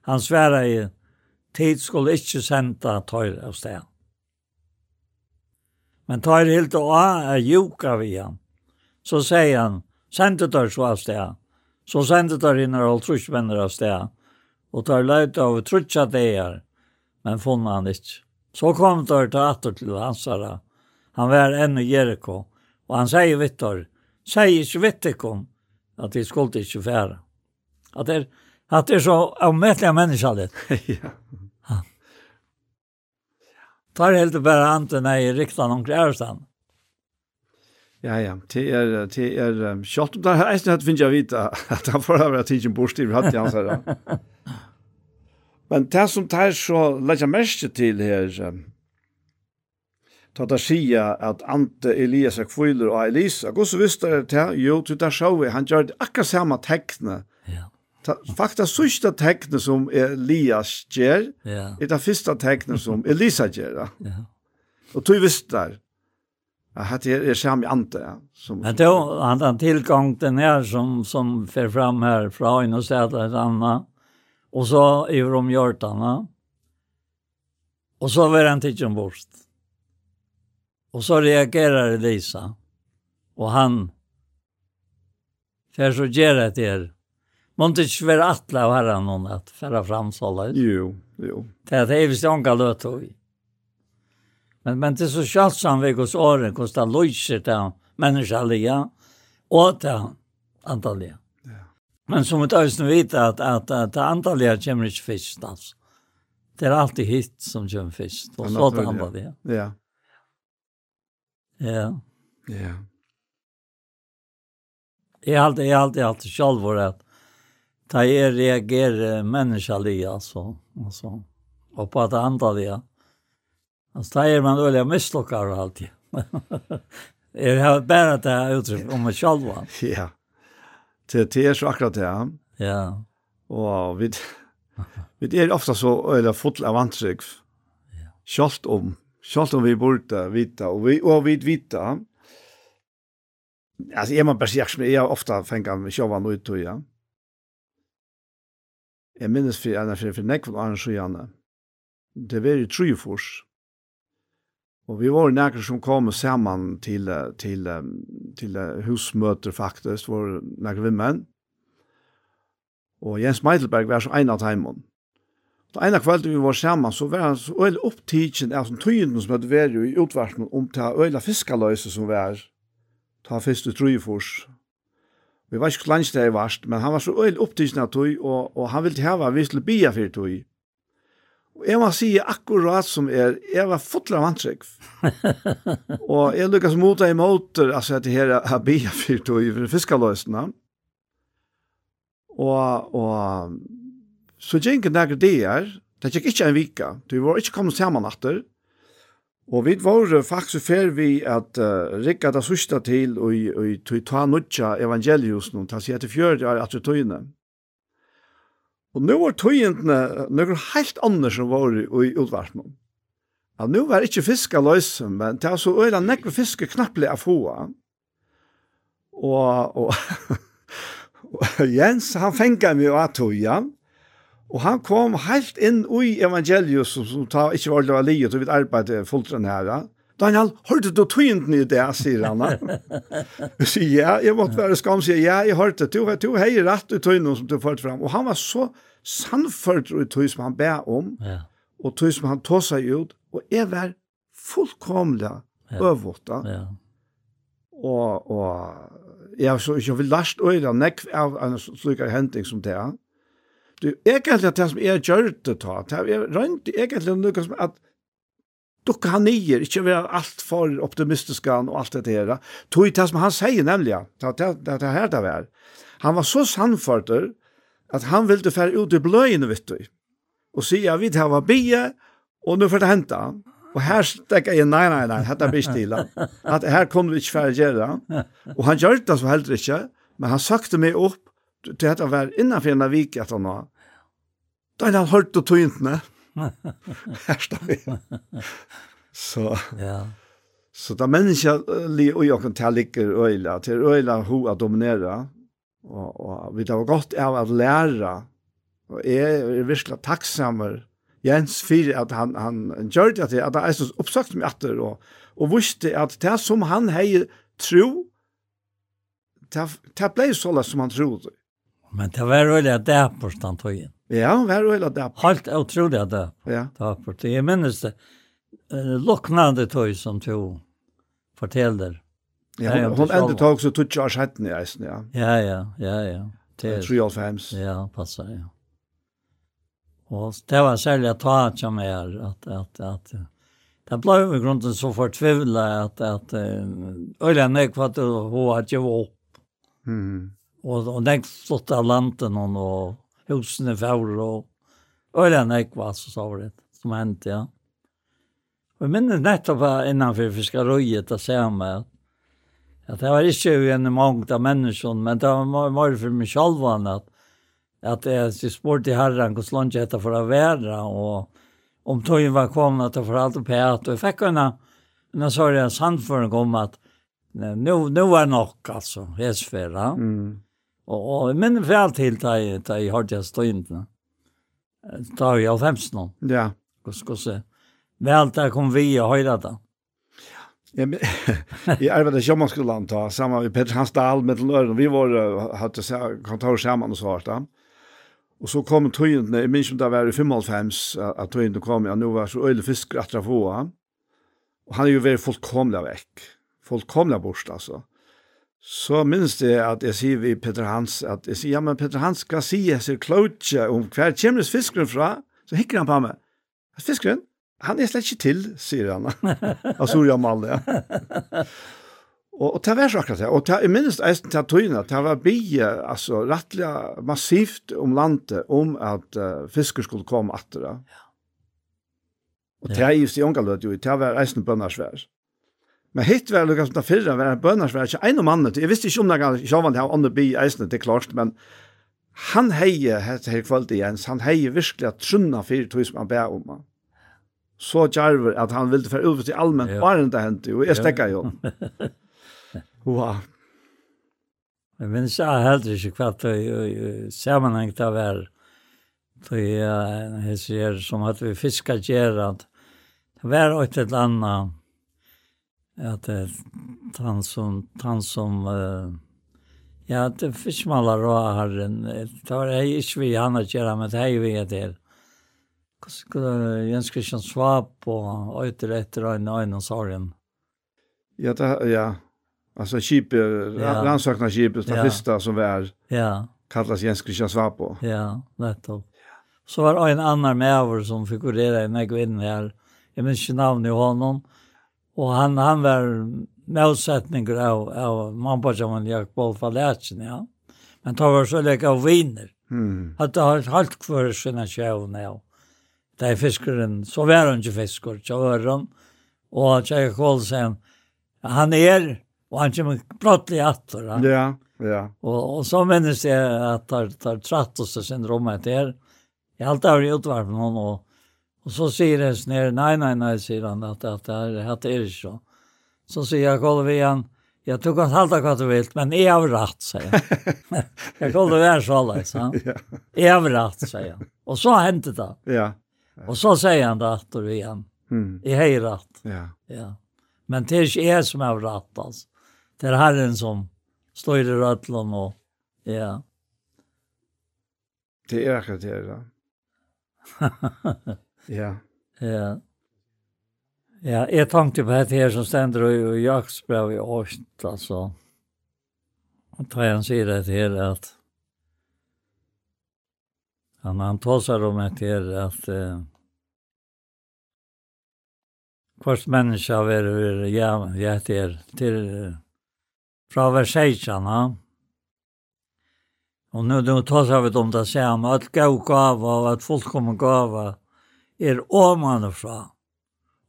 Han sværa i tid skulle ikkje senda torv av sted. Men tar hilt og a er juka vi han så sier han, sendte der så av sted. Så sendte der inn og holdt trusjvenner av sted. Og tar løyt av trusja deir, men funnet han ikke. Så kom der til atter til hansara. Han var enn i Jericho. Og han sier Vittor, sier ikke Vittikon at de skulle ikke fære. At det er, at det er så avmettelig mennesker litt. ja. Tar helt bare anten i riktan omkring ærestan. Ja, ja, det er, det er, kjøtt, det er eisen at finnes jeg vite at han får være tidsen bortstyr, hatt i hans her. Men det som tar så legger mest til her, ta ta sia at Ante Elias er Kvøyler og Elisa, og så visste det til, jo, til der så vi, han gjør det akkurat samme tekne. Ja. Ta, faktisk sørste tekne som Elias gjør, ja. er det første tekne som Elisa gjør. Ja. Og du visste der att det er sam ante som Men då han han tillgång den här som som för fram här från en och sätta ett annat. Och så i de hjärtarna. Och så var han till bort. Och så reagerar Lisa. Och han för så ger det till Monte svär attla och herran någon att föra fram så Jo, jo. Det är det vi ska anka löt och. Men, men det er så sjalsam vi hos året, hos det løyser til menneskelige, og til antallige. Ja. Men som vi tar vet vite at, at, at antallige kommer ikke først, altså. Det er alltid hit som kommer først, og så til antallige. Ja. Ja. Ja. Jeg har alltid, jeg har alltid, alltid selv vært at da jeg reagerer menneskelig, altså, altså, og på det antallige, Han sleier man øyla misslokkar og alt. Jeg har bare det her uttrykk om meg selv. Ja, det er så akkurat det. Ja. Og vi, vi er ofta så øyla full av antrykk. Kjalt om, kjalt om vi burde vita, og vi, og vi vita. Alltså är man berserk, jag är ofta fänga med sjovan ut och ja. Jeg minnes for en av fyrir nekvann og annan sjøyane. Det var jo trujefors. Och vi var några som kom samman till till till husmöter faktiskt var några menn. Och Jens Meidelberg var så en av timon. Då ena kväll vi var sammen, så var han så øyne opptidsen av alltså tygen som hade varit i utvarsmen om ta öla fiskalöse som var ta fisk ut trufors. Vi var ikke så langt det i varst, men han var så øyne opptidsen av att och, och han ville ha vi skulle bia för tøy. Og jeg må si akkurat som er, jeg var fotler av antrekk. og jeg lukkas mot i motor, altså at det her er bia fyrt og i fiskaløsene. Og, og så gikk det nægge det er, det gikk ikke en vika, du var ikke kommet sammen etter. Og vi var faktisk fer vi at uh, rikka det sørste til og, og, og ta nødja evangeliusen, og ta seg etter fjør at du tøyne. Mm Og nå var tøyentene noen helt andre som var i, i utvarpen. Ja, nå var ikke fiske løse, men det er så øyla nekve fiske knappelig av få. Og, og, og Jens, han fenget meg av tøyen, og han kom helt inn i evangeliet som, som ta, ikke var det var livet, og vi arbeidet fulltrønn her. Ja Daniel, hørte du tøynden i det, sier han. Jeg sier, ja, jeg måtte være skam, sier, ja, jeg hørte, du, du hei rett i tøynden som du førte fram. Og han var så sannført i tøy som han ber om, ja. og tøy som han tog seg ut, og jeg var fullkomlig ja. øvått da. Ja. Og, og jeg, har så, ikke vil last øyre nekv av en slik hending som det er. Du, egentlig det som jeg gjør det, det er egentlig noe som at dukka han nyer, ikkje vera alt for optimistisk han og alt det her. Tog det som han sier nemlig, det, det, det, det her det var. Han var så sannførter at han ville fære ut i bløyene, vet du. Og sier, vi tar var bie, og nå får det hente han. Og her stekker jeg, nei, nei, nei, dette blir stila. At her kom vi ikke fære gjøre. Og han gjør det så heller ikke, men han sakte meg opp til dette var innenfor en vik at han var. Da han hørte tøyntene, Her står vi. Så, ja. så da mennesker li og jeg kan ta liker øyla, til øyla ho å dominere, og, og vi tar godt av at lære, og jeg er virkelig takksammer, Jens fyrir at han, han gjør det til, at han er så oppsagt med etter, og, og visste at det som han hei tro, det, det ble sånn som han trodde. Men det var veldig at det er på stand tøyen. Ja, vær og hele dapp. Helt utrolig at det ja. dapper. Jeg minnes det, uh, lukknande tøy som to forteller. Ja, hon, hon enda tog så tutsi av skjenten i eisen, ja. Ja, ja, ja, ja. Til, 3,5. Ja, passer, ja. Og det var særlig at ta at jeg mer, at, at, at, det ble jo i grunden så fortvivlet at, at, øyla nek for at hun hadde jo opp. Mm. Og, og nek flott av landet og, og husene fjord og øyne nekva, så sa det, som hendte, ja. Og jeg minnes nettopp innanfor fiskarøyet å se samme, at at det var ikke en mange av menneskene, men det var mer for meg selv at, at jeg spurte herren hvordan langt etter for å være, og om tøyen var kommet til for alt og pæt, og jeg fikk henne, når jeg sa det en sannføring om at nå, nå var nok, altså, hesfæra. Mm. Og, og men vel til da jeg, da jeg hørte jeg støynt. Da jeg alfems nå. Ja. Hvordan skal se. Vel der kom vi og høyre da. Ja, men, jeg arbeidde i Sjømannsskolen da, sammen med Peter Hansdal med Løren. Vi var, hadde kontor sammen og svart da. Og så kom tøyentene, jeg minns om det var i 95, at tøyentene kom, ja, nå var så øyne fisk etter å få han. Og han er jo veldig fullkomlig vekk. Fullkomlig bort, altså. Så minns det at jeg sier vi Peter Hans, at jeg sier, ja, men Peter Hans, skal si jeg ser klotje om hver kommer fiskeren fra? Så hikker han på meg. Fiskeren? Han er slett ikke til, sier han. Av Soriamal, ja. Og, og det var så akkurat det. Og det jeg minst eisen til tøyene, det var bie, altså rettelig massivt om landet, om at uh, fisker skulle komme etter det. Ja. Og det er just i omgallød jo, det var eisen bønnersvær. Men hitt var lukka som ta fyrra, var bønars var ikke en om annet. Jeg visste ikke om det kan sjåvan det her ånda bi eisne, det er klart, men han heie hette her kvöld i Jens, han heie virkelig at trunna fyrir tog som han ber om. Så djarver at han ville fyrir ut til allmenn, ja. bare enn det hendte, og jeg stekka jo. wow. Jeg minns jeg heller ikke hva det sammenhengt av her, det jeg ser, som at vi fiskar gjerand, det var et eller annet, at det han som han som uh, ja det fiskmalar och har en tar jeg ikke vi han att göra med hej vi er det skulle Jens Christian Schwab och åter efter øyne annan sorgen. Ja det ja altså chip ja. rannsakna chip det første som var. Ja. Kallas Jens Christian Schwab på. Ja, nettopp. Så var en annan med som figurerade i Negvin här. Jag minns inte namnet i honom. Och han han var målsättningar av av man på som en Jakob Falatsen ja. Men tar var så lika av viner. Mm. Att det har halt för sina sjön ja. Det är fiskaren så var han ju fiskar så var han och jag Kolsen han är och han kommer brottlig att va. Ja, ja. Och och så minns jag att det tar trattosse syndromet där. Jag har alltid utvarvat någon och Och så säger sånn her, nej, nej, nej, säger han, att, att, att, at det är så. Så säger jag, kollar vi han, jag tog kan halta hva du vill, men jeg har rett, säger han. jag kollar vi här så alle, sa han. Jeg har rett, säger han. Och så hendte det. Ja. Och så säger han rätt och igen. Mm. Jeg har rett. Ja. ja. Men det är jeg som har rett, alltså. Det är Herren som står i rötlen och, ja. Det är akkurat det, ja. Ja. Ja. Ja, jeg tenkte på dette her som stender i jaktsbrev i Årst, altså. Og tar han sier det her at han, han tåser om dette her at eh, kvart menneske er ja, ja, til, til fra Versailles, ja. Og nu då tar vi dem där sen att gå gåva och att fullkomna gåva er omanifra,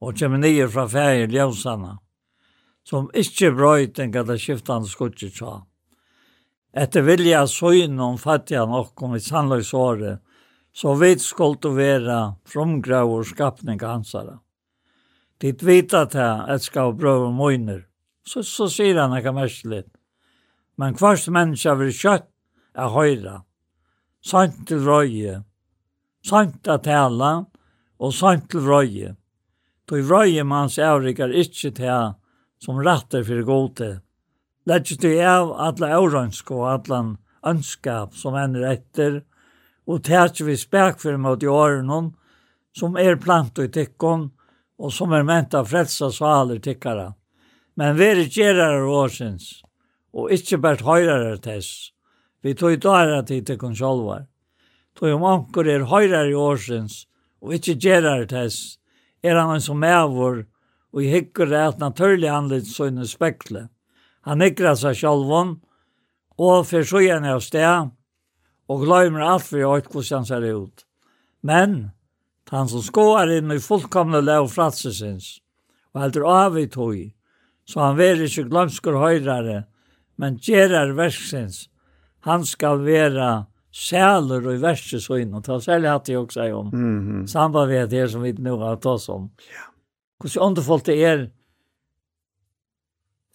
og kommer nye fra ferie ljøsene, som ikke brøyt en gada skiftande skutje tja. Etter vilja søgn om fattiga nokkom i sannløysåret, så vidt skuldt å være fromgrav og skapning hansara. Ditt vita til et skal brøve møyner, så, så sier han ikke merkelig. Men kvart menneske vil kjøtt er høyra, sant til røye, sant at tala, og sant til røye. Toi røye mans avrikar ikkje til som ratter fyrir gode. Lætje til av alla avrøynsk og allan ønskap som ender etter, og tætje vi spekfyrir mot i årenon, som er plant i tikkon, og som er ment av frelsa svaler tikkara. Men veri gjerare årsins, og ikkje bært høyrare tess. Vi tog dara til tikkon sjolvar. Tog om anker er høyrare årsins, og ikkje gjerar tess, er han en som avur, og i hikker er et naturlig anlitt søgne spekle. Han hikker seg sjálfon, og for så gjerne av sted, og glemmer alt for jeg hvordan han ser ut. Men, han som skåar inn i fullkomne lov fratsesins, og heldur avit tog, så han veri ikke glømskur høyrare, men gjerar verksins, han skal vera själer og värsta så in och ta særlig att jeg också om. Mm. Samba med det som vi nu har tagit om. Ja. Hvordan underfullt det är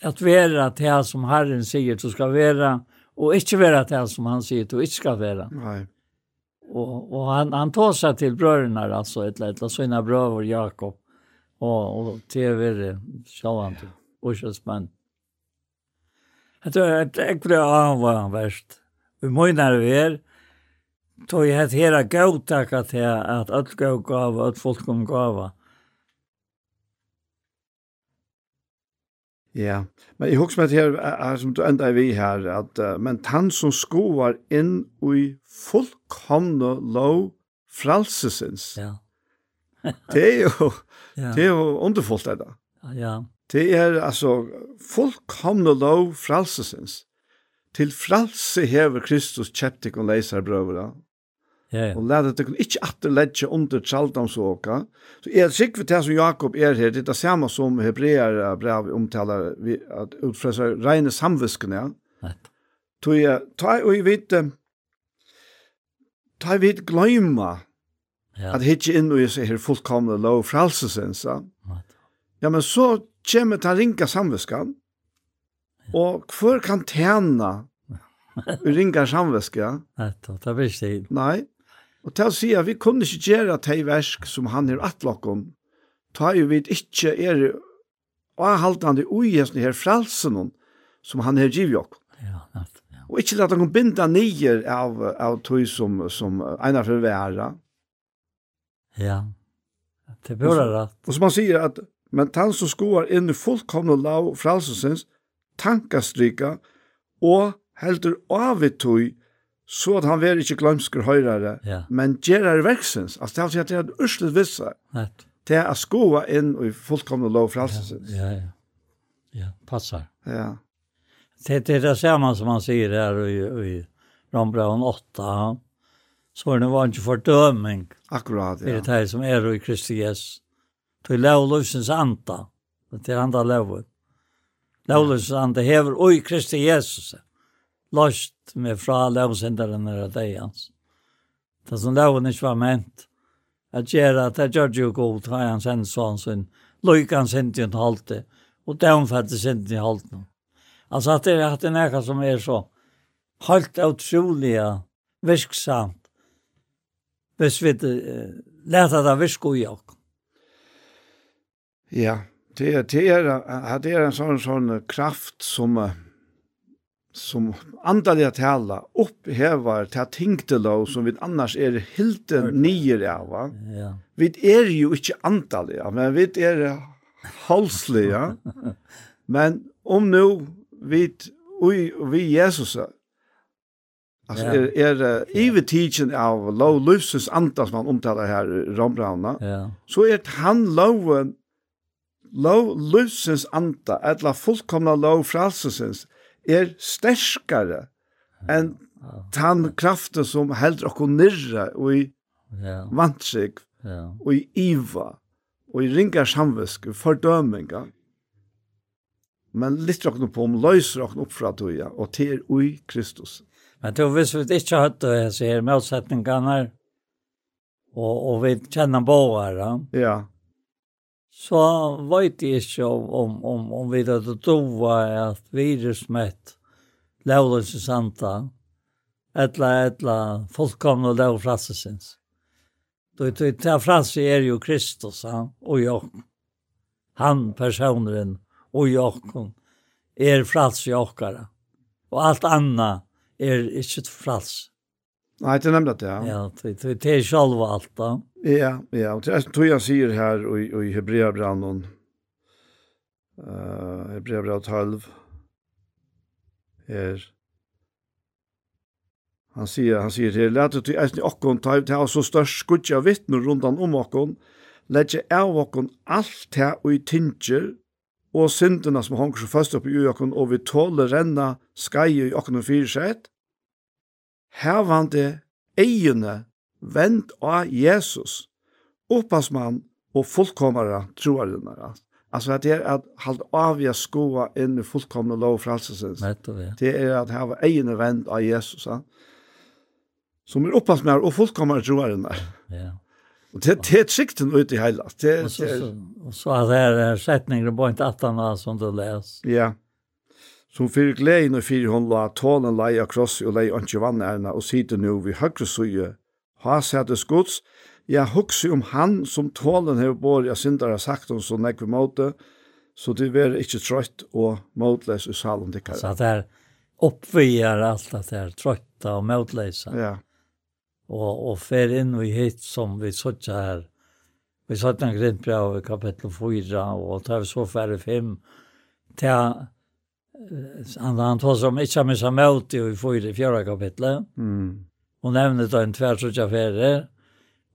att vara det som Herren säger du ska vara och inte vara det som han säger du ikke ska vara. Nej. Och och han han tar sig till bröderna alltså ett eller annet, sina bröder Jakob och och TV så han ja. och tror spänt. Jag tror att hva han verst. Vi månar vi er, tog jeg et att gautakka til at alt gav gava, alt folk kom gava. Ja, men jeg husker meg til her, som du enda vi her, at uh, men han som skoar inn i fullkomne lov fralsesins. Ja. det er jo, ja. det er jo underfullt det da. Ja. Det er altså fullkomne lov fralsesins. Til fralse hever Kristus kjeptik og leisar brøvra, Ja, ja. Og lærte at det ikke atter under tjaldansåka. Så er sikker det som Jakob er her, det er det samme som Hebreer brev omtaler, vi, at utfra seg reine samviskene. Ja. Tog jeg, ta og jeg vet, ta jeg vet gløyma, ja. at hitje inn og jeg ser her fullkomne lov fralsesensa. Ja. ja, men så kommer ta ringa samviskan, og hver kan tjene ringa samviska. Ja, det er visst. Nei, Og til å si at vi kunne ikke gjøre de versk som han er atlokken, ta jo vi ikke er avhaltende ugjøsne her frelsen som han er givet oss. Ja. Og ikke lade han binda nyer av, av tog som, som ena for være. Ja, det bør rett. Og som han sier at, men han som skoar inn i fullkomne lav fralsesins, tankastrika, og heldur tog, så at han var ikke glømsker høyrere, ja. men gjerar verksens, altså det er alltid at det er urslet Det er å skoa inn i fullkomne lov for. Ja, ja, ja. ja passar. Ja. Det, det er det samme som han sier her i, i Rombraun 8, så er det var ikke fordøming. Akkurat, ja. Det er det som er i Kristi Jesus. Det er lovløsens anta. Det er andre lovet. Lovløsens anta hever i Kristi Jesus. Ja løst med fra lovsenderen av deg hans. Det som loven ikke var ment, at gjøre at det gjør jo god, har han sendt sånn sin, løyk han sendt i en halte, og domfattet sendt i halte. Altså at det at det er noe som er så helt utrolig virksomt, hvis vi uh, lærte det virke i oss. Ja, det er, det er, det er en sånn, sånn kraft som uh, som andaliga tala upphevar ta tingtelo som vi annars är helt nyer av. Va? Ja. Vi er jo ikke andaliga, men vi er halsliga. men om nu vi vi, vi Jesus Alltså ja. är er, är even teaching av low lusus antas man omtalar här rombrauna Ja. Så är han low low lusus anta, alla fullkomna low frälselsens er sterskare enn tann kraften som heldur okkur nirra og i ja. vantsig ja. og i iva og i ringar samvisk og fordøminga men litt okkur på om løyser okkur opp fra tøya og til ui Kristus Men då hvis vi ikke har hatt det her, så er motsetningene og, og vi kjenner båere. Ja så vet jeg ikke om, om, om, om vi hadde dova at virusmett lovløse santa, etla, etla, fullkomne lov frassesins. Då det det frasse er ju Kristus han og jag. Han personen och jag är frals jag och allt anna är ikke frals. Nei, det nemlig det. Ja, ja det, det, det är själva allt då. Ja, ja. og det er som jag sier her i, i Hebreabranden. Uh, Hebreabrand 12. Här. Han sier, han sier her, lät det eisen i okkon ta ut här så størst skudja vittnor rundan om okkon. letje av okkon alt här og i tinger og syndene som honker så fast opp i okkon, og vi tåler renna skai i okkon og fyrsett, hevande egjene vend av Jesus, oppasmann og fullkomare troarinnar. Altså det er at halda av jeg skoa inn i fullkomne lov frelsesins. Det er at hava egne vend av Jesus, ja. som er oppasmann og fullkomare troarinnar. Ja. Og det, det er sikten ute i heila. Det, og så, det er, og så er det setninger på en tattana som du les. Ja. Yeah som fyrir glein og fyrir hon la tålen lei av krossi og leia anki vannerna og sitter nu vi høgre suje. Ha sættes gods, ja hugsi om han som tålen hever bor, ja syndar sagt hon så nekve måte, så du ver ikkje trøytt og måtles i salen dikkar. Så det er oppvigar alt at det er trøytta og måtleisa. Ja. Og, og fer inn og hit som vi sotja her. Vi sotja en grindbra av kapitel 4, og tar vi så færre 5, til han han tar som inte med sig mot i fyra fjärde kapitlet. Mm. Och nämner då en tvärsutja färre.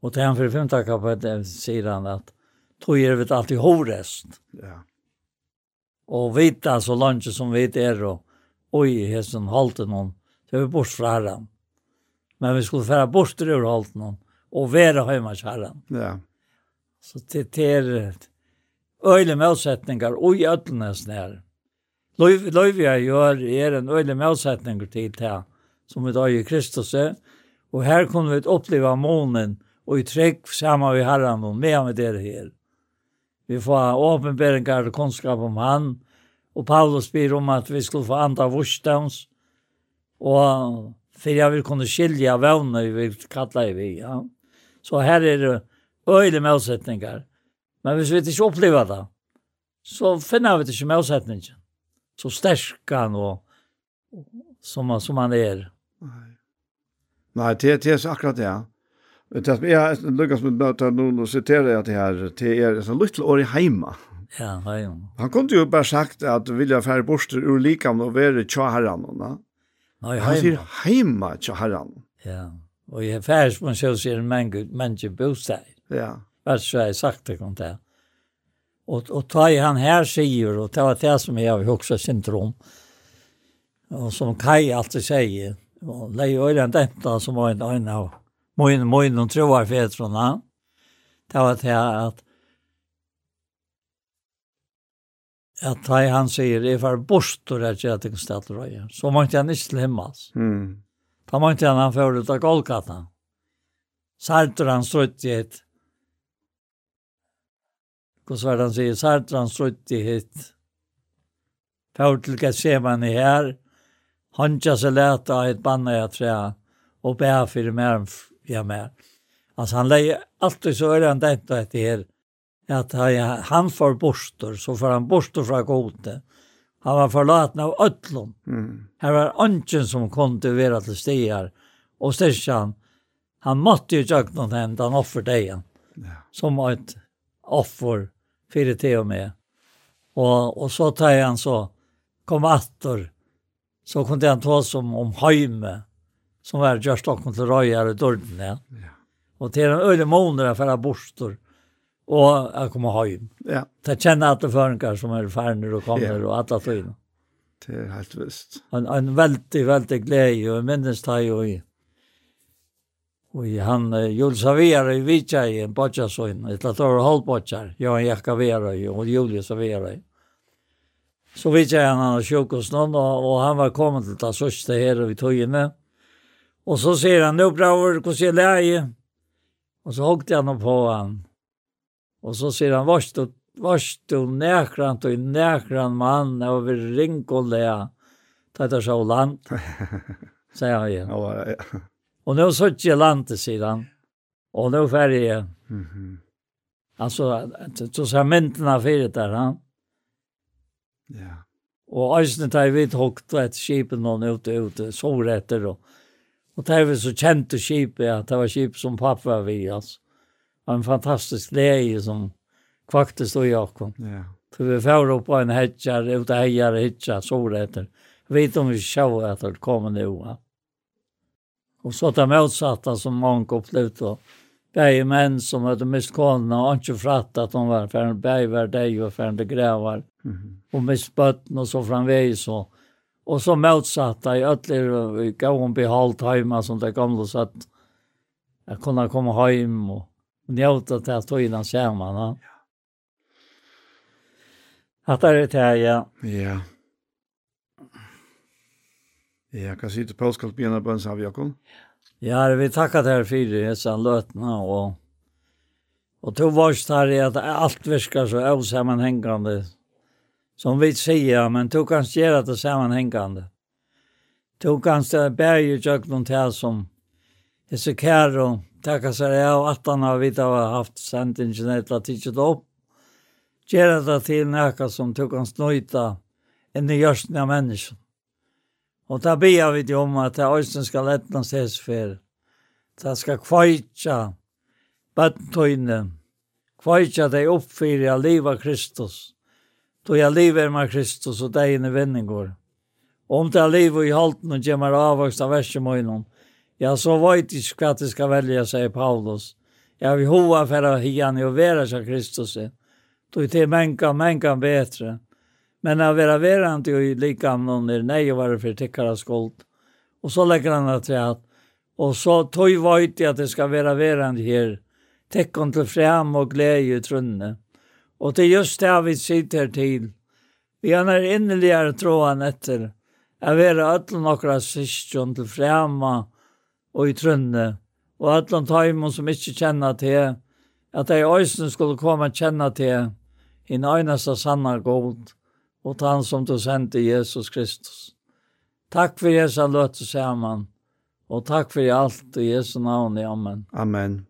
Och till han för femte kapitlet säger han att tog er vet alltid horest. Ja. Och vita så långt som vi är och oj hästen halten hon. Så vi bort från herran. Men vi skulle föra bort ur halten hon och vara hemma hos herran. Ja. Så det det är öjliga motsättningar och i ödlnäsnär. Mm. Løyvia gjør er en øyelig motsetning til det som vi da i Kristus er. Og her kunne vi oppleve månen og i trygg sammen med herren og med med dere her. Vi får åpenberingar og kunnskap om han. Og Paulus byr om at vi skulle få andre vursdans. Og for jeg vil kunne skilje vevne vi vil kalle det vi. Ja. Så her er det øyelig motsetninger. Men hvis vi ikke opplever det, så finner vi det ikke motsetningen så stärkan og som man som man är. Nej. Nej, det det är akkurat det. Det är jeg Lucas med bara nu og citerar jag det här till er så lite år i heima. Ja, ja. Han kunde ju bara sagt att vilja färre borster ur likam och vara tja herran. Nej, han säger hemma tja herran. Ja. Och i affärs man så ser en människa bostad. Ja. Vad så jag sagt det kom där. Och och ta i han här säger och det var det som jag har också syndrom. Och som Kai alltid säger, och lägger den detta som var en annan av Moin Moin och tror jag från han. Det var det att att ta i han säger det för bort och det jag tänkte ställt röja. Så måste han inte slämmas. Mm. Ta måste han för ut av Golgata. Sartor han strutt i ett Hvordan var det han sier? Sartran strutt i hitt. Før til Gethsemane her. han ikke så leta av et banne jeg tror Og bæ fyrir mer ja mer. Altså han leier alltid så er han dent og etter her. At han får borster, så får han borster fra gode. Han var forlaten av ødlom. Mm. Her var ønsken som kom til å være til stier. Og styrkjan, han måtte jo tjøkken henne, han offer deg. Ja. Som et offer för det och med. Och, och så tar han så, kom attor, så kunde han ta som om Heime, som var just Stockholm till Röjar och Dörden. Ja. ja. Och till en öde månader för att borstor och att kommer hem. Ja. Det känner att det förnkar som är färner och kommer ja. och alla tiden. Det är helt visst. En, en väldigt, väldigt glädje och minnes det ju i Och han uh, Julius Avera i Vitja i en botcharsson. Ett lat år halvbotchar. Jag en jacka Avera og Julius Avera. Så Vitsa han han sjuk och noen, og, og han var kommen till det sørste her og vi tog inne. Och så sier han nu braver hvordan jeg läge. Og så hokte han på han. Og så sier han varst du, varst vart och vart och näkrant och näkrant man över rinkolä. Tatar så land. sier han igjen. Ja, ja. Og nå så ikke landet sidan. Och nå färg jag. Mm -hmm. Alltså, så sa mynterna för der, Han. Ja. Och ösnen tar vi ett högt och ett någon ute ute. Så etter. då. Och det vi så känt och kip att det var skip som pappa vi alltså. En fantastisk leie som kvakte stod Jakob. Ja. Så vi får upp på en hätjar, ute hejar, hätjar, så etter. Vet om vi sjå at det kommer nu. Ja. Och så det motsatta som många upplevde. Bäge menn som hade mist kålene og ikke fratt at de var för en bägvär deg och för en grävar. Mm. Och mist bøtten och så framväg så. Och så motsatta i ödlor i gång behållt hemma som det gamla så att kunne komme komma hem och njuta till att ta innan samman. Ja. Att det är det her, ja. Ja. Ja, kan si til påskalt begynne på en av Jakob. Ja, vi takker deg for det, sånn løtene, og, og to vars her i at alt virker så avsammenhengende, som vi sier, men to kan gjøre det sammenhengende. To kan bære noen til som disse kære og takke seg av at han har vidt av haft sendingen etter at ikke det opp. Gjøre det til noe som to kan snøyte enn i gjørsten av mennesken. Og da ber vi om at det øyne skal etna ses for. Det skal kveitja bøttøyne. Kveitja deg oppfyrir av livet av Kristus. Då jeg liv er med Kristus og deg inne vendingår. Om det er liv i halten og gjemmer avvokst av versemøynen, ja, så vet jeg hva det skal velja, sier Paulus. Jeg vil hova for å hian og være seg Kristus. Då er det menka, menka betre. Men han var verande ju lika någon nei nej var för tickar skuld. Och så lägger han att säga och så tog vart att det ska vara verande här. Tecken till fram och glädje i trunne. Och det är just det vi sitter till. Vi har när innerligare tråan efter. Jag vill alla några syskon till framma och i trunne. Och alla tajmon som inte känner till. Att de i öjsen skulle komma känna till. I nöjnaste sanna god och han som du sendte Jesus Kristus. Tack för Jesu löt samman. Och tack för allt i Jesu namn. Amen. Amen.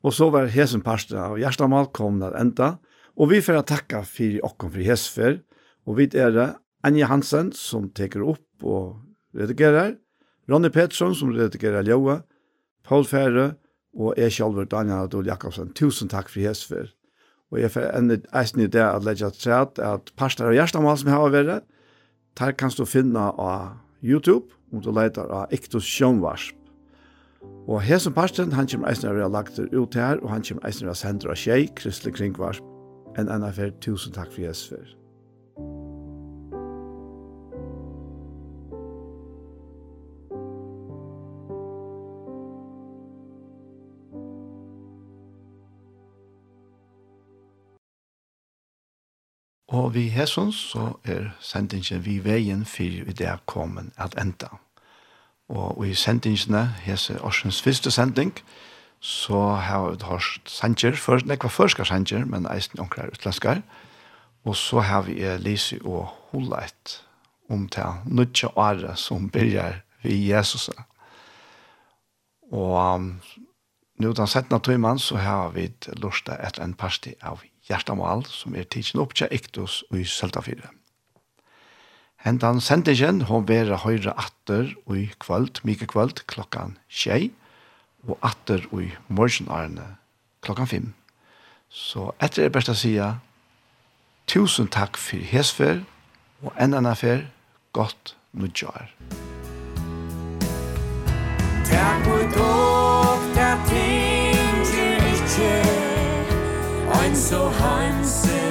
Och så var hesen pastor och hjärtat välkomna att ända. Och vi får att tacka för och för hesfer. Och vi är det Anja Hansen som tar upp och redigerar. Ronny Pettersson som redigerar Ljoa. Paul Färre og jeg selv, Daniel Adol Jakobsen. Tusen takk for hesfer. Og jeg får en eisen i det at legge træt at parster av hjertemål som jeg har vært, der kan du finne av YouTube, om du leter av Iktus Sjønvarsp. Og her som parsten, han kommer eisen av å lagt det ut her, og han kommer eisen av å sende av tjej, Kristelig Kringvarsp. En annen fer, tusen takk for Jesper. Og vi hesson så er sendingen vi veien for vi det kommer at enda. Og i sendingene, hese årsens første sending, så har vi hørt sanger, for, nekva førska sanger, men eisen onkrar utlenskar. Og så har vi Lise og Holeit om til nødja året som begynner vi Jesus. Og um, nå den settende tøymann så har vi lortet etter en parti av hjertemål som er tidsen opp til Ektos og i Søltafire. Hentan sendingen hon vera høyre atter og i kvöld, mye kvöld, klokkan tjei, og atter og i morgenarne klokkan fem. Så etter er best å si, tusen takk for hesfer, og en annen affær, godt nudjar. Takk for so handsome